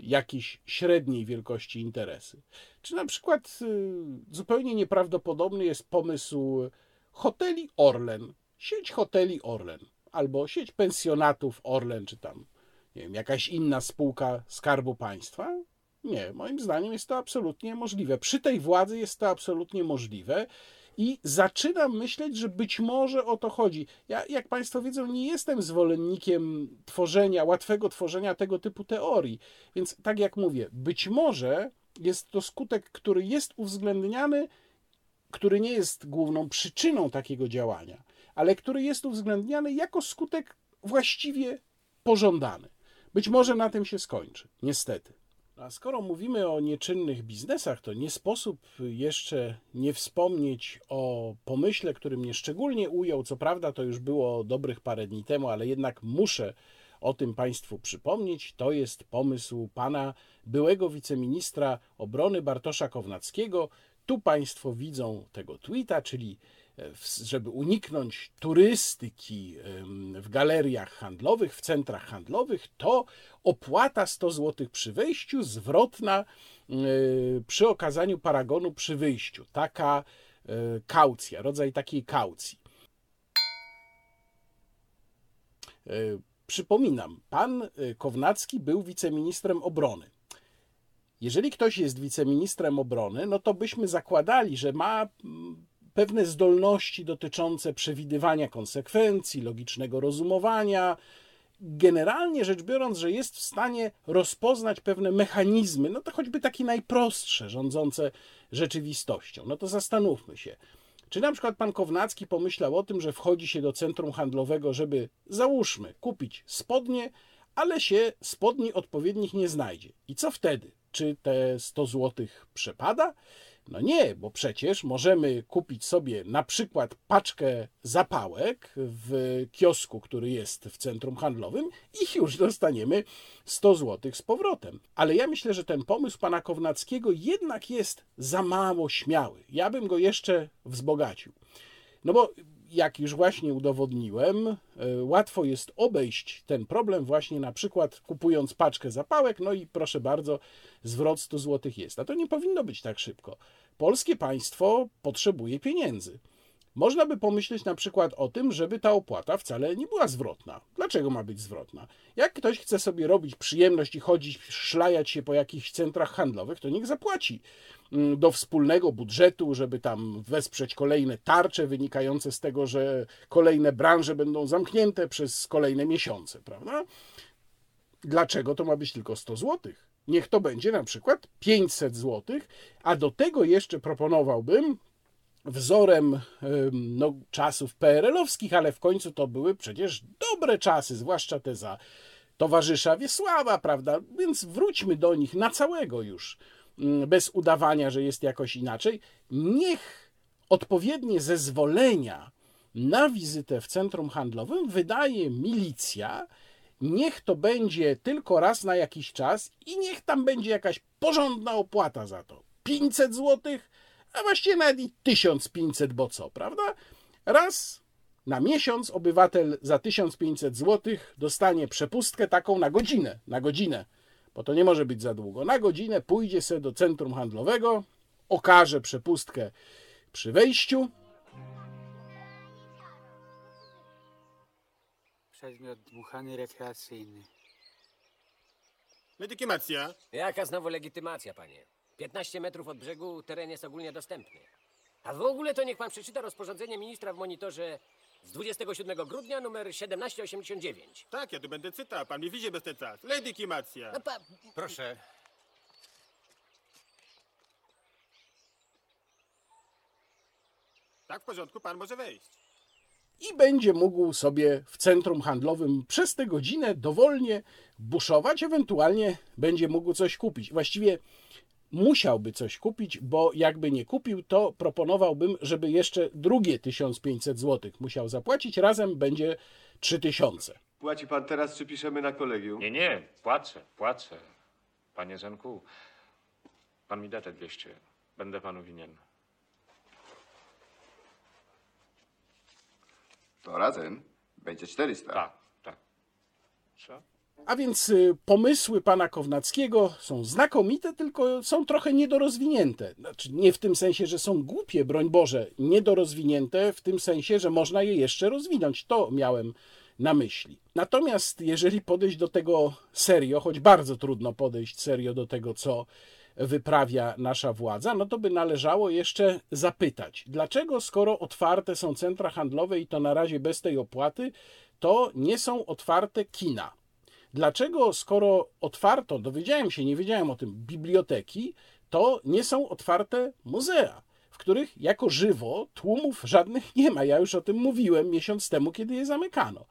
jakieś średniej wielkości interesy. Czy na przykład y, zupełnie nieprawdopodobny jest pomysł hoteli Orlen, sieć hoteli Orlen, albo sieć pensjonatów Orlen, czy tam nie wiem, jakaś inna spółka Skarbu Państwa? Nie, moim zdaniem jest to absolutnie możliwe. Przy tej władzy jest to absolutnie możliwe. I zaczynam myśleć, że być może o to chodzi. Ja, jak Państwo wiedzą, nie jestem zwolennikiem tworzenia, łatwego tworzenia tego typu teorii. Więc tak jak mówię, być może jest to skutek, który jest uwzględniany, który nie jest główną przyczyną takiego działania, ale który jest uwzględniany jako skutek właściwie pożądany. Być może na tym się skończy, niestety. A skoro mówimy o nieczynnych biznesach, to nie sposób jeszcze nie wspomnieć o pomyśle, który mnie szczególnie ujął. Co prawda, to już było dobrych parę dni temu, ale jednak muszę o tym Państwu przypomnieć. To jest pomysł pana byłego wiceministra obrony Bartosza Kownackiego. Tu Państwo widzą tego tweeta, czyli żeby uniknąć turystyki w galeriach handlowych, w centrach handlowych, to opłata 100 zł przy wejściu, zwrotna e, przy okazaniu paragonu przy wyjściu. Taka e, kaucja, rodzaj takiej kaucji. E, Przypominam, pan Kownacki był wiceministrem obrony. Jeżeli ktoś jest wiceministrem obrony, no to byśmy zakładali, że ma pewne zdolności dotyczące przewidywania konsekwencji, logicznego rozumowania. Generalnie rzecz biorąc, że jest w stanie rozpoznać pewne mechanizmy, no to choćby takie najprostsze, rządzące rzeczywistością. No to zastanówmy się. Czy na przykład pan Kownacki pomyślał o tym, że wchodzi się do centrum handlowego, żeby załóżmy kupić spodnie, ale się spodni odpowiednich nie znajdzie. I co wtedy? Czy te 100 zł przepada? No nie, bo przecież możemy kupić sobie na przykład paczkę zapałek w kiosku, który jest w centrum handlowym i już dostaniemy 100 zł z powrotem. Ale ja myślę, że ten pomysł pana Kownackiego jednak jest za mało śmiały. Ja bym go jeszcze wzbogacił. No bo jak już właśnie udowodniłem, e, łatwo jest obejść ten problem właśnie na przykład kupując paczkę zapałek, no i proszę bardzo, zwrot 100 zł jest. A to nie powinno być tak szybko. Polskie państwo potrzebuje pieniędzy. Można by pomyśleć na przykład o tym, żeby ta opłata wcale nie była zwrotna. Dlaczego ma być zwrotna? Jak ktoś chce sobie robić przyjemność i chodzić, szlajać się po jakichś centrach handlowych, to niech zapłaci mm, do wspólnego budżetu, żeby tam wesprzeć kolejne tarcze wynikające z tego, że kolejne branże będą zamknięte przez kolejne miesiące, prawda? Dlaczego to ma być tylko 100 zł? Niech to będzie na przykład 500 zł, a do tego jeszcze proponowałbym wzorem em, no, czasów PRL-owskich, ale w końcu to były przecież dobre czasy, zwłaszcza te za towarzysza Wiesława, prawda? Więc wróćmy do nich na całego już, mm, bez udawania, że jest jakoś inaczej. Niech odpowiednie zezwolenia na wizytę w centrum handlowym wydaje milicja. Niech to będzie tylko raz na jakiś czas i niech tam będzie jakaś porządna opłata za to. 500 zł, a właściwie nawet i 1500, bo co, prawda? Raz na miesiąc obywatel za 1500 zł dostanie przepustkę taką na godzinę, na godzinę, bo to nie może być za długo. Na godzinę pójdzie sobie do centrum handlowego, okaże przepustkę przy wejściu, Przedmiot dmuchany rekreacyjny. Legitymacja. Jaka znowu legitymacja, panie? 15 metrów od brzegu teren jest ogólnie dostępny. A w ogóle to niech pan przeczyta rozporządzenie ministra w monitorze z 27 grudnia numer 1789. Tak, ja tu będę czytał, pan mi widzi bez cytat. Legitymacja. No pa... Proszę. Tak, w porządku, pan może wejść. i będzie mógł sobie w centrum handlowym przez tę godzinę dowolnie buszować, ewentualnie będzie mógł coś kupić. Właściwie musiałby coś kupić, bo jakby nie kupił, to proponowałbym, żeby jeszcze drugie 1500 zł musiał zapłacić, razem będzie 3000. Płaci pan teraz, czy piszemy na kolegium? Nie, nie, płacę, płacę. Panie Zenku, pan mi da te 200. Będę panu winien. To razem będzie 400. Tak, tak. Co? A więc y, pomysły pana Kownackiego są znakomite, tylko są trochę niedorozwinięte. Znaczy, nie w tym sensie, że są głupie, broń Boże, niedorozwinięte, w tym sensie, że można je jeszcze rozwinąć. To miałem na myśli. Natomiast jeżeli podejść do tego serio, choć bardzo trudno podejść serio do tego, co wyprawia nasza władza, no to by należało jeszcze zapytać, dlaczego skoro otwarte są centra handlowe i to na razie bez tej opłaty, to nie są otwarte kina. Dlaczego, skoro otwarto, dowiedziałem się, nie wiedziałem o tym, biblioteki, to nie są otwarte muzea, w których jako żywo tłumów żadnych nie ma. Ja już o tym mówiłem miesiąc temu, kiedy je zamykano.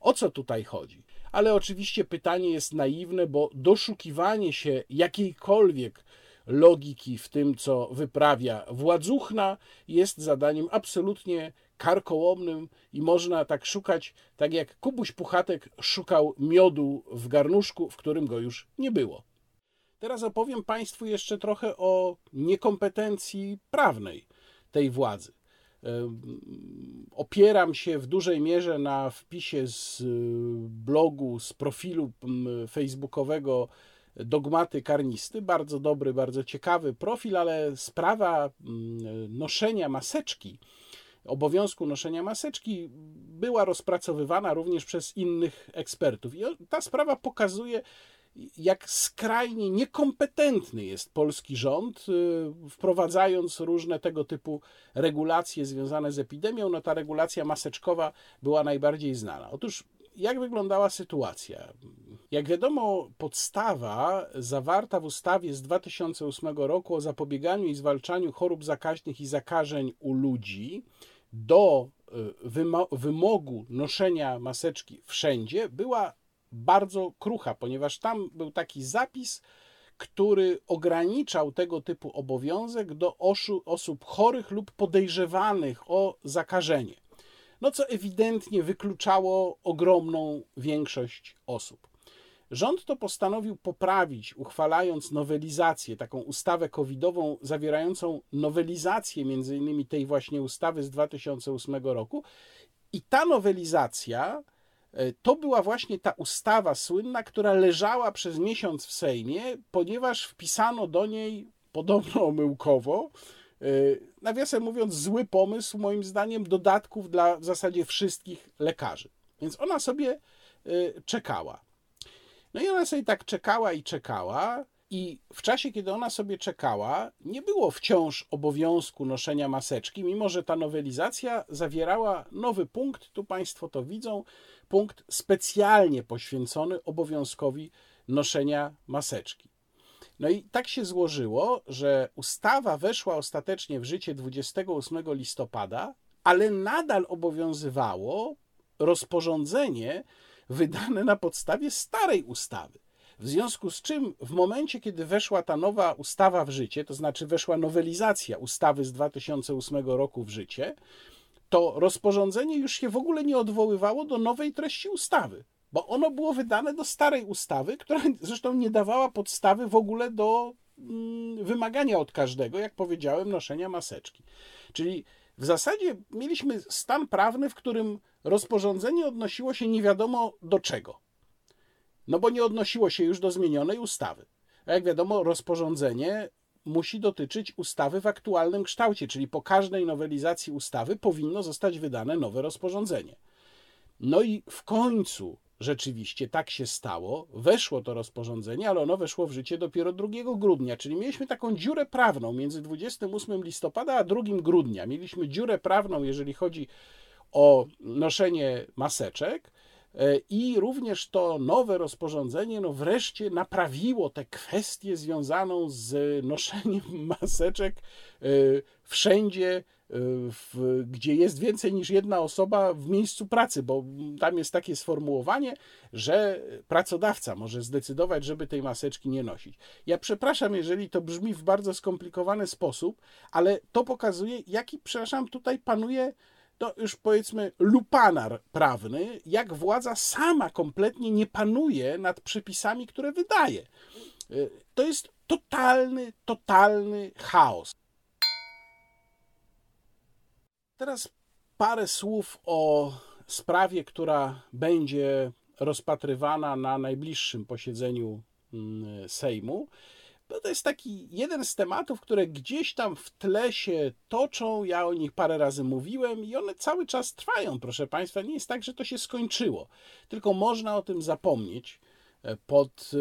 O co tutaj chodzi? Ale oczywiście pytanie jest naiwne, bo doszukiwanie się jakiejkolwiek logiki w tym, co wyprawia władzuchna, jest zadaniem absolutnie karkołomnym i można tak szukać, tak jak Kubuś Puchatek szukał miodu w garnuszku, w którym go już nie było. Teraz opowiem Państwu jeszcze trochę o niekompetencji prawnej tej władzy. Opieram się w dużej mierze na wpisie z blogu, z profilu facebookowego Dogmaty Karnisty. Bardzo dobry, bardzo ciekawy profil, ale sprawa noszenia maseczki, obowiązku noszenia maseczki była rozpracowywana również przez innych ekspertów. I ta sprawa pokazuje, jak skrajnie niekompetentny jest polski rząd, wprowadzając różne tego typu regulacje związane z epidemią. No ta regulacja maseczkowa była najbardziej znana. Otóż jak wyglądała sytuacja? Jak wiadomo, podstawa zawarta w ustawie z 2008 roku o zapobieganiu i zwalczaniu chorób zakaźnych i zakażeń u ludzi do wymogu noszenia maseczki wszędzie była bardzo krucha, ponieważ tam był taki zapis, który ograniczał tego typu obowiązek do osób chorych lub podejrzewanych o zakażenie. No co ewidentnie wykluczało ogromną większość osób. Rząd to postanowił poprawić, uchwalając nowelizację, taką ustawę covidową, zawierającą nowelizację między innymi tej właśnie ustawy z 2008 roku. I ta nowelizacja to była właśnie ta ustawa słynna, która leżała przez miesiąc w Sejmie, ponieważ wpisano do niej podobno omyłkowo, nawiasem mówiąc, zły pomysł, moim zdaniem, dodatków dla w zasadzie wszystkich lekarzy. Więc ona sobie czekała. No i ona sobie tak czekała i czekała, i w czasie, kiedy ona sobie czekała, nie było wciąż obowiązku noszenia maseczki, mimo że ta nowelizacja zawierała nowy punkt, tu Państwo to widzą, punkt specjalnie poświęcony obowiązkowi noszenia maseczki. No i tak się złożyło, że ustawa weszła ostatecznie w życie 28 listopada, ale nadal obowiązywało rozporządzenie wydane na podstawie starej ustawy. W związku z czym, w momencie, kiedy weszła ta nowa ustawa w życie, to znaczy weszła nowelizacja ustawy z 2008 roku w życie, to rozporządzenie już się w ogóle nie odwoływało do nowej treści ustawy, bo ono było wydane do starej ustawy, która zresztą nie dawała podstawy w ogóle do mm, wymagania od każdego, jak powiedziałem, noszenia maseczki. Czyli w zasadzie mieliśmy stan prawny, w którym rozporządzenie odnosiło się nie wiadomo do czego. No bo nie odnosiło się już do zmienionej ustawy. A jak wiadomo, rozporządzenie musi dotyczyć ustawy w aktualnym kształcie, czyli po każdej nowelizacji ustawy powinno zostać wydane nowe rozporządzenie. No i w końcu rzeczywiście tak się stało, weszło to rozporządzenie, ale ono weszło w życie dopiero 2 grudnia, czyli mieliśmy taką dziurę prawną między 28 listopada a 2 grudnia. Mieliśmy dziurę prawną, jeżeli chodzi o noszenie maseczek, i również to nowe rozporządzenie no wreszcie naprawiło tę kwestię związaną z noszeniem maseczek wszędzie w, gdzie jest więcej niż jedna osoba w miejscu pracy, bo tam jest takie sformułowanie, że pracodawca może zdecydować, żeby tej maseczki nie nosić. Ja przepraszam, jeżeli to brzmi w bardzo skomplikowany sposób, ale to pokazuje, jaki, przepraszam, tutaj panuje to już powiedzmy lupanar prawny, jak władza sama kompletnie nie panuje nad przepisami, które wydaje. To jest totalny, totalny chaos. Teraz parę słów o sprawie, która będzie rozpatrywana na najbliższym posiedzeniu mm, Sejmu. To jest taki jeden z tematów, które gdzieś tam w tle się toczą. Ja o nich parę razy mówiłem i one cały czas trwają, proszę Państwa. Nie jest tak, że to się skończyło, tylko można o tym zapomnieć e, pod e,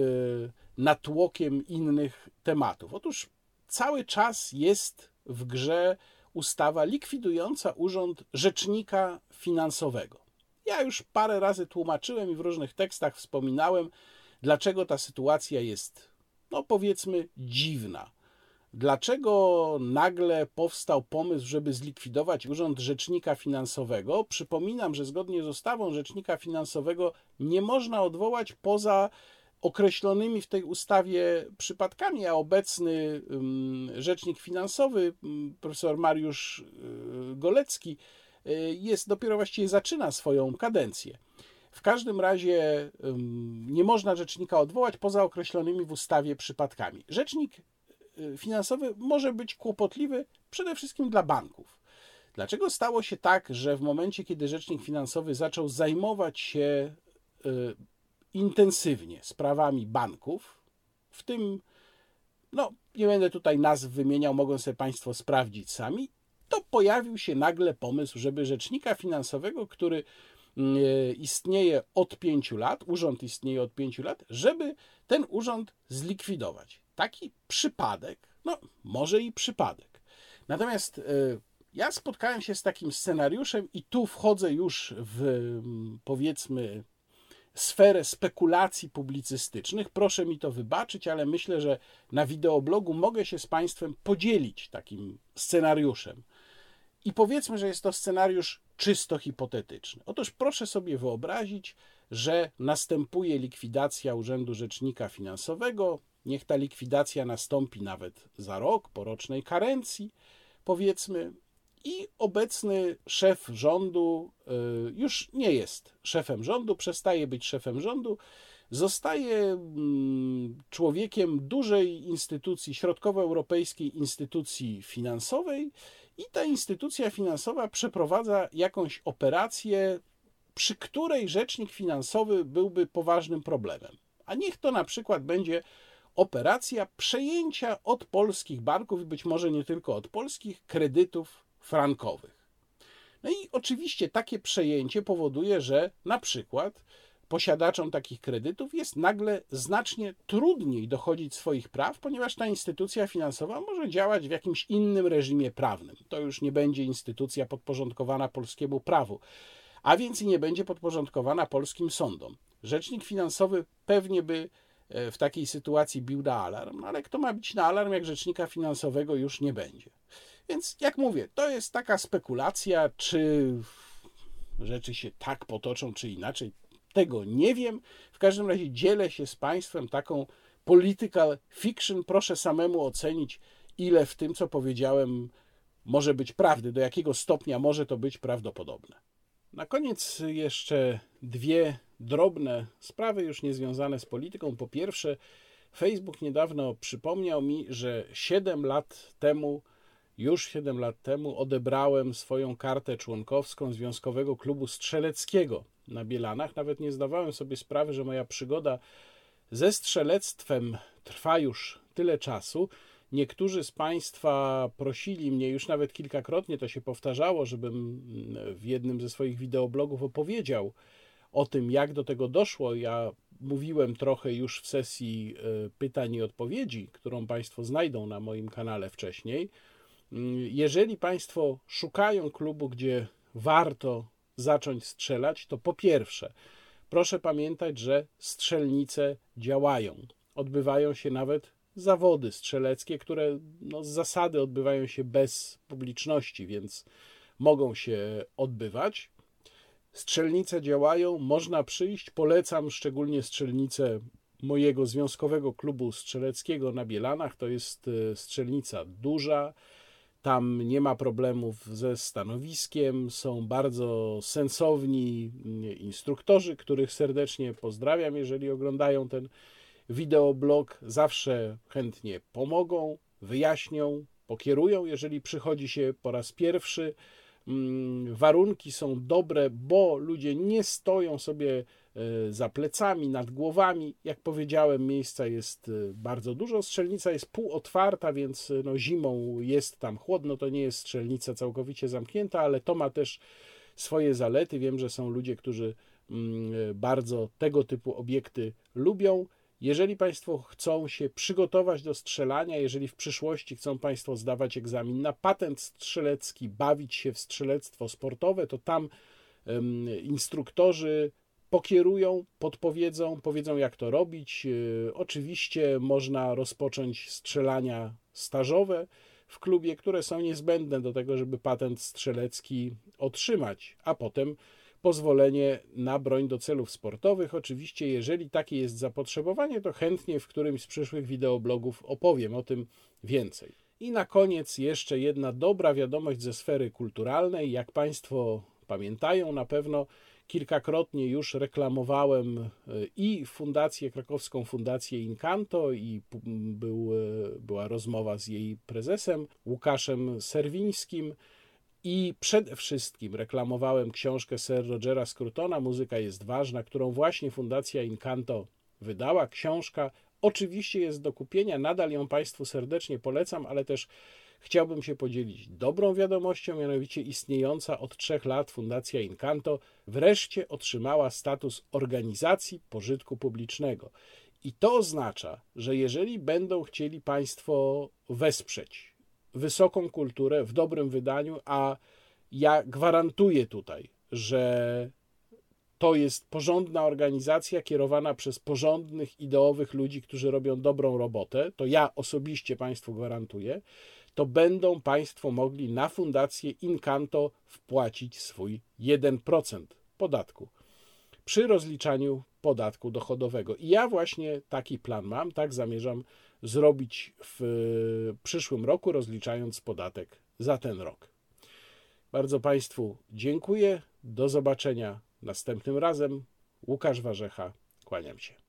natłokiem innych tematów. Otóż cały czas jest w grze ustawa likwidująca urząd rzecznika finansowego. Ja już parę razy tłumaczyłem i w różnych tekstach wspominałem, dlaczego ta sytuacja jest, no powiedzmy, dziwna. Dlaczego nagle powstał pomysł, żeby zlikwidować Urząd Rzecznika Finansowego? Przypominam, że zgodnie z ustawą Rzecznika Finansowego nie można odwołać poza określonymi w tej ustawie przypadkami, a obecny rzecznik finansowy, profesor Mariusz y, Golecki, y, jest dopiero właściwie zaczyna swoją kadencję. W każdym razie nie można rzecznika odwołać poza określonymi w ustawie przypadkami. Rzecznik y, finansowy może być kłopotliwy przede wszystkim dla banków. Dlaczego stało się tak, że w momencie, kiedy rzecznik finansowy zaczął zajmować się intensywnie sprawami banków, w tym, no nie będę tutaj nazw wymieniał, mogą sobie Państwo sprawdzić sami, to pojawił się nagle pomysł, żeby rzecznika finansowego, który mm, e, istnieje od pięciu lat, urząd istnieje od pięciu lat, żeby ten urząd zlikwidować. Taki przypadek, no może i przypadek. Natomiast e, ja spotkałem się z takim scenariuszem i tu wchodzę już w mm, powiedzmy sferę spekulacji publicystycznych. Proszę mi to wybaczyć, ale myślę, że na wideoblogu mogę się z Państwem podzielić takim scenariuszem. I powiedzmy, że jest to scenariusz czysto hipotetyczny. Otóż proszę sobie wyobrazić, że następuje likwidacja Urzędu Rzecznika Finansowego. Niech ta likwidacja nastąpi nawet za rok, po rocznej karencji, powiedzmy, i obecny szef rządu y, już nie jest szefem rządu, przestaje być szefem rządu, zostaje mm, człowiekiem dużej instytucji, środkowoeuropejskiej instytucji finansowej, i ta instytucja finansowa przeprowadza jakąś operację, przy której rzecznik finansowy byłby poważnym problemem. A niech to na przykład będzie operacja przejęcia od polskich banków, i być może nie tylko od polskich, kredytów frankowych. No i oczywiście takie przejęcie powoduje, że na przykład posiadaczom takich kredytów jest nagle znacznie trudniej dochodzić swoich praw, ponieważ ta instytucja finansowa może działać w jakimś innym reżimie prawnym. To już nie będzie instytucja podporządkowana polskiemu prawu, a więc nie będzie podporządkowana polskim sądom. Rzecznik finansowy pewnie by e, w takiej sytuacji bił na alarm, ale kto ma być na alarm, jak rzecznika finansowego już nie będzie. Więc jak mówię, to jest taka spekulacja, czy rzeczy się tak potoczą, czy inaczej. Tego nie wiem. W każdym razie dzielę się z Państwem taką political fiction. Proszę samemu ocenić, ile w tym, co powiedziałem, może być prawdy, do jakiego stopnia może to być prawdopodobne. Na koniec jeszcze dwie drobne sprawy, już niezwiązane z polityką. Po pierwsze, Facebook niedawno przypomniał mi, że 7 lat temu już 7 lat temu odebrałem swoją kartę członkowską Związkowego Klubu Strzeleckiego na Bielanach. Nawet nie zdawałem sobie sprawy, że moja przygoda ze strzelectwem trwa już tyle czasu. Niektórzy z Państwa prosili mnie już nawet kilkakrotnie, to się powtarzało, żebym w jednym ze swoich wideoblogów opowiedział o tym, jak do tego doszło. Ja mówiłem trochę już w sesji e, pytań i odpowiedzi, którą Państwo znajdą na moim kanale wcześniej. Jeżeli Państwo szukają klubu, gdzie warto zacząć strzelać, to po pierwsze, proszę pamiętać, że strzelnice działają. Odbywają się nawet zawody strzeleckie, które no, z zasady odbywają się bez publiczności, więc mogą się odbywać. Strzelnice działają, można przyjść. Polecam szczególnie strzelnicę mojego związkowego klubu strzeleckiego na Bielanach. To jest e, strzelnica duża. Tam nie ma problemów ze stanowiskiem. Są bardzo sensowni instruktorzy, których serdecznie pozdrawiam, jeżeli oglądają ten wideoblog. Zawsze chętnie pomogą, wyjaśnią, pokierują, jeżeli przychodzi się po raz pierwszy. Mm, warunki są dobre, bo ludzie nie stoją sobie za plecami, nad głowami. Jak powiedziałem, miejsca jest e, bardzo dużo. Strzelnica jest półotwarta, więc e, no, zimą jest tam chłodno. To nie jest strzelnica całkowicie zamknięta, ale to ma też swoje zalety. Wiem, że są ludzie, którzy mm, bardzo tego typu obiekty lubią. Jeżeli Państwo chcą się przygotować do strzelania, jeżeli w przyszłości chcą Państwo zdawać egzamin na patent strzelecki, bawić się w strzelectwo sportowe, to tam instruktorzy pokierują, podpowiedzą, powiedzą jak to robić. E, oczywiście można rozpocząć strzelania stażowe w klubie, które są niezbędne do tego, żeby patent strzelecki otrzymać, a potem pozwolenie na broń do celów sportowych. Oczywiście, jeżeli takie jest zapotrzebowanie, to chętnie w którymś z przyszłych wideoblogów opowiem o tym więcej. I na koniec jeszcze jedna dobra wiadomość ze sfery kulturalnej. Jak Państwo pamiętają, na pewno kilkakrotnie już reklamowałem e, i fundację, krakowską fundację Incanto i był, e, była rozmowa z jej prezesem Łukaszem Serwińskim. I przede wszystkim reklamowałem książkę Sir Rogera Scrutona, Muzyka jest ważna, którą właśnie Fundacja Incanto wydała. Książka oczywiście jest do kupienia, nadal ją Państwu serdecznie polecam, ale też chciałbym się podzielić dobrą wiadomością, mianowicie istniejąca od trzech lat Fundacja Incanto wreszcie otrzymała status organizacji pożytku publicznego. I to oznacza, że jeżeli będą chcieli Państwo wesprzeć wysoką kulturę w dobrym wydaniu, a ja gwarantuję tutaj, że to jest porządna organizacja kierowana przez porządnych, ideowych ludzi, którzy robią dobrą robotę. To ja osobiście Państwu gwarantuję. To będą Państwo mogli na fundację Incanto wpłacić swój 1% podatku przy rozliczaniu podatku dochodowego. I ja właśnie taki plan mam, tak zamierzam zrobić w przyszłym roku, rozliczając podatek za ten rok. Bardzo Państwu dziękuję. Do zobaczenia następnym razem. Łukasz Warzecha, kłaniam się.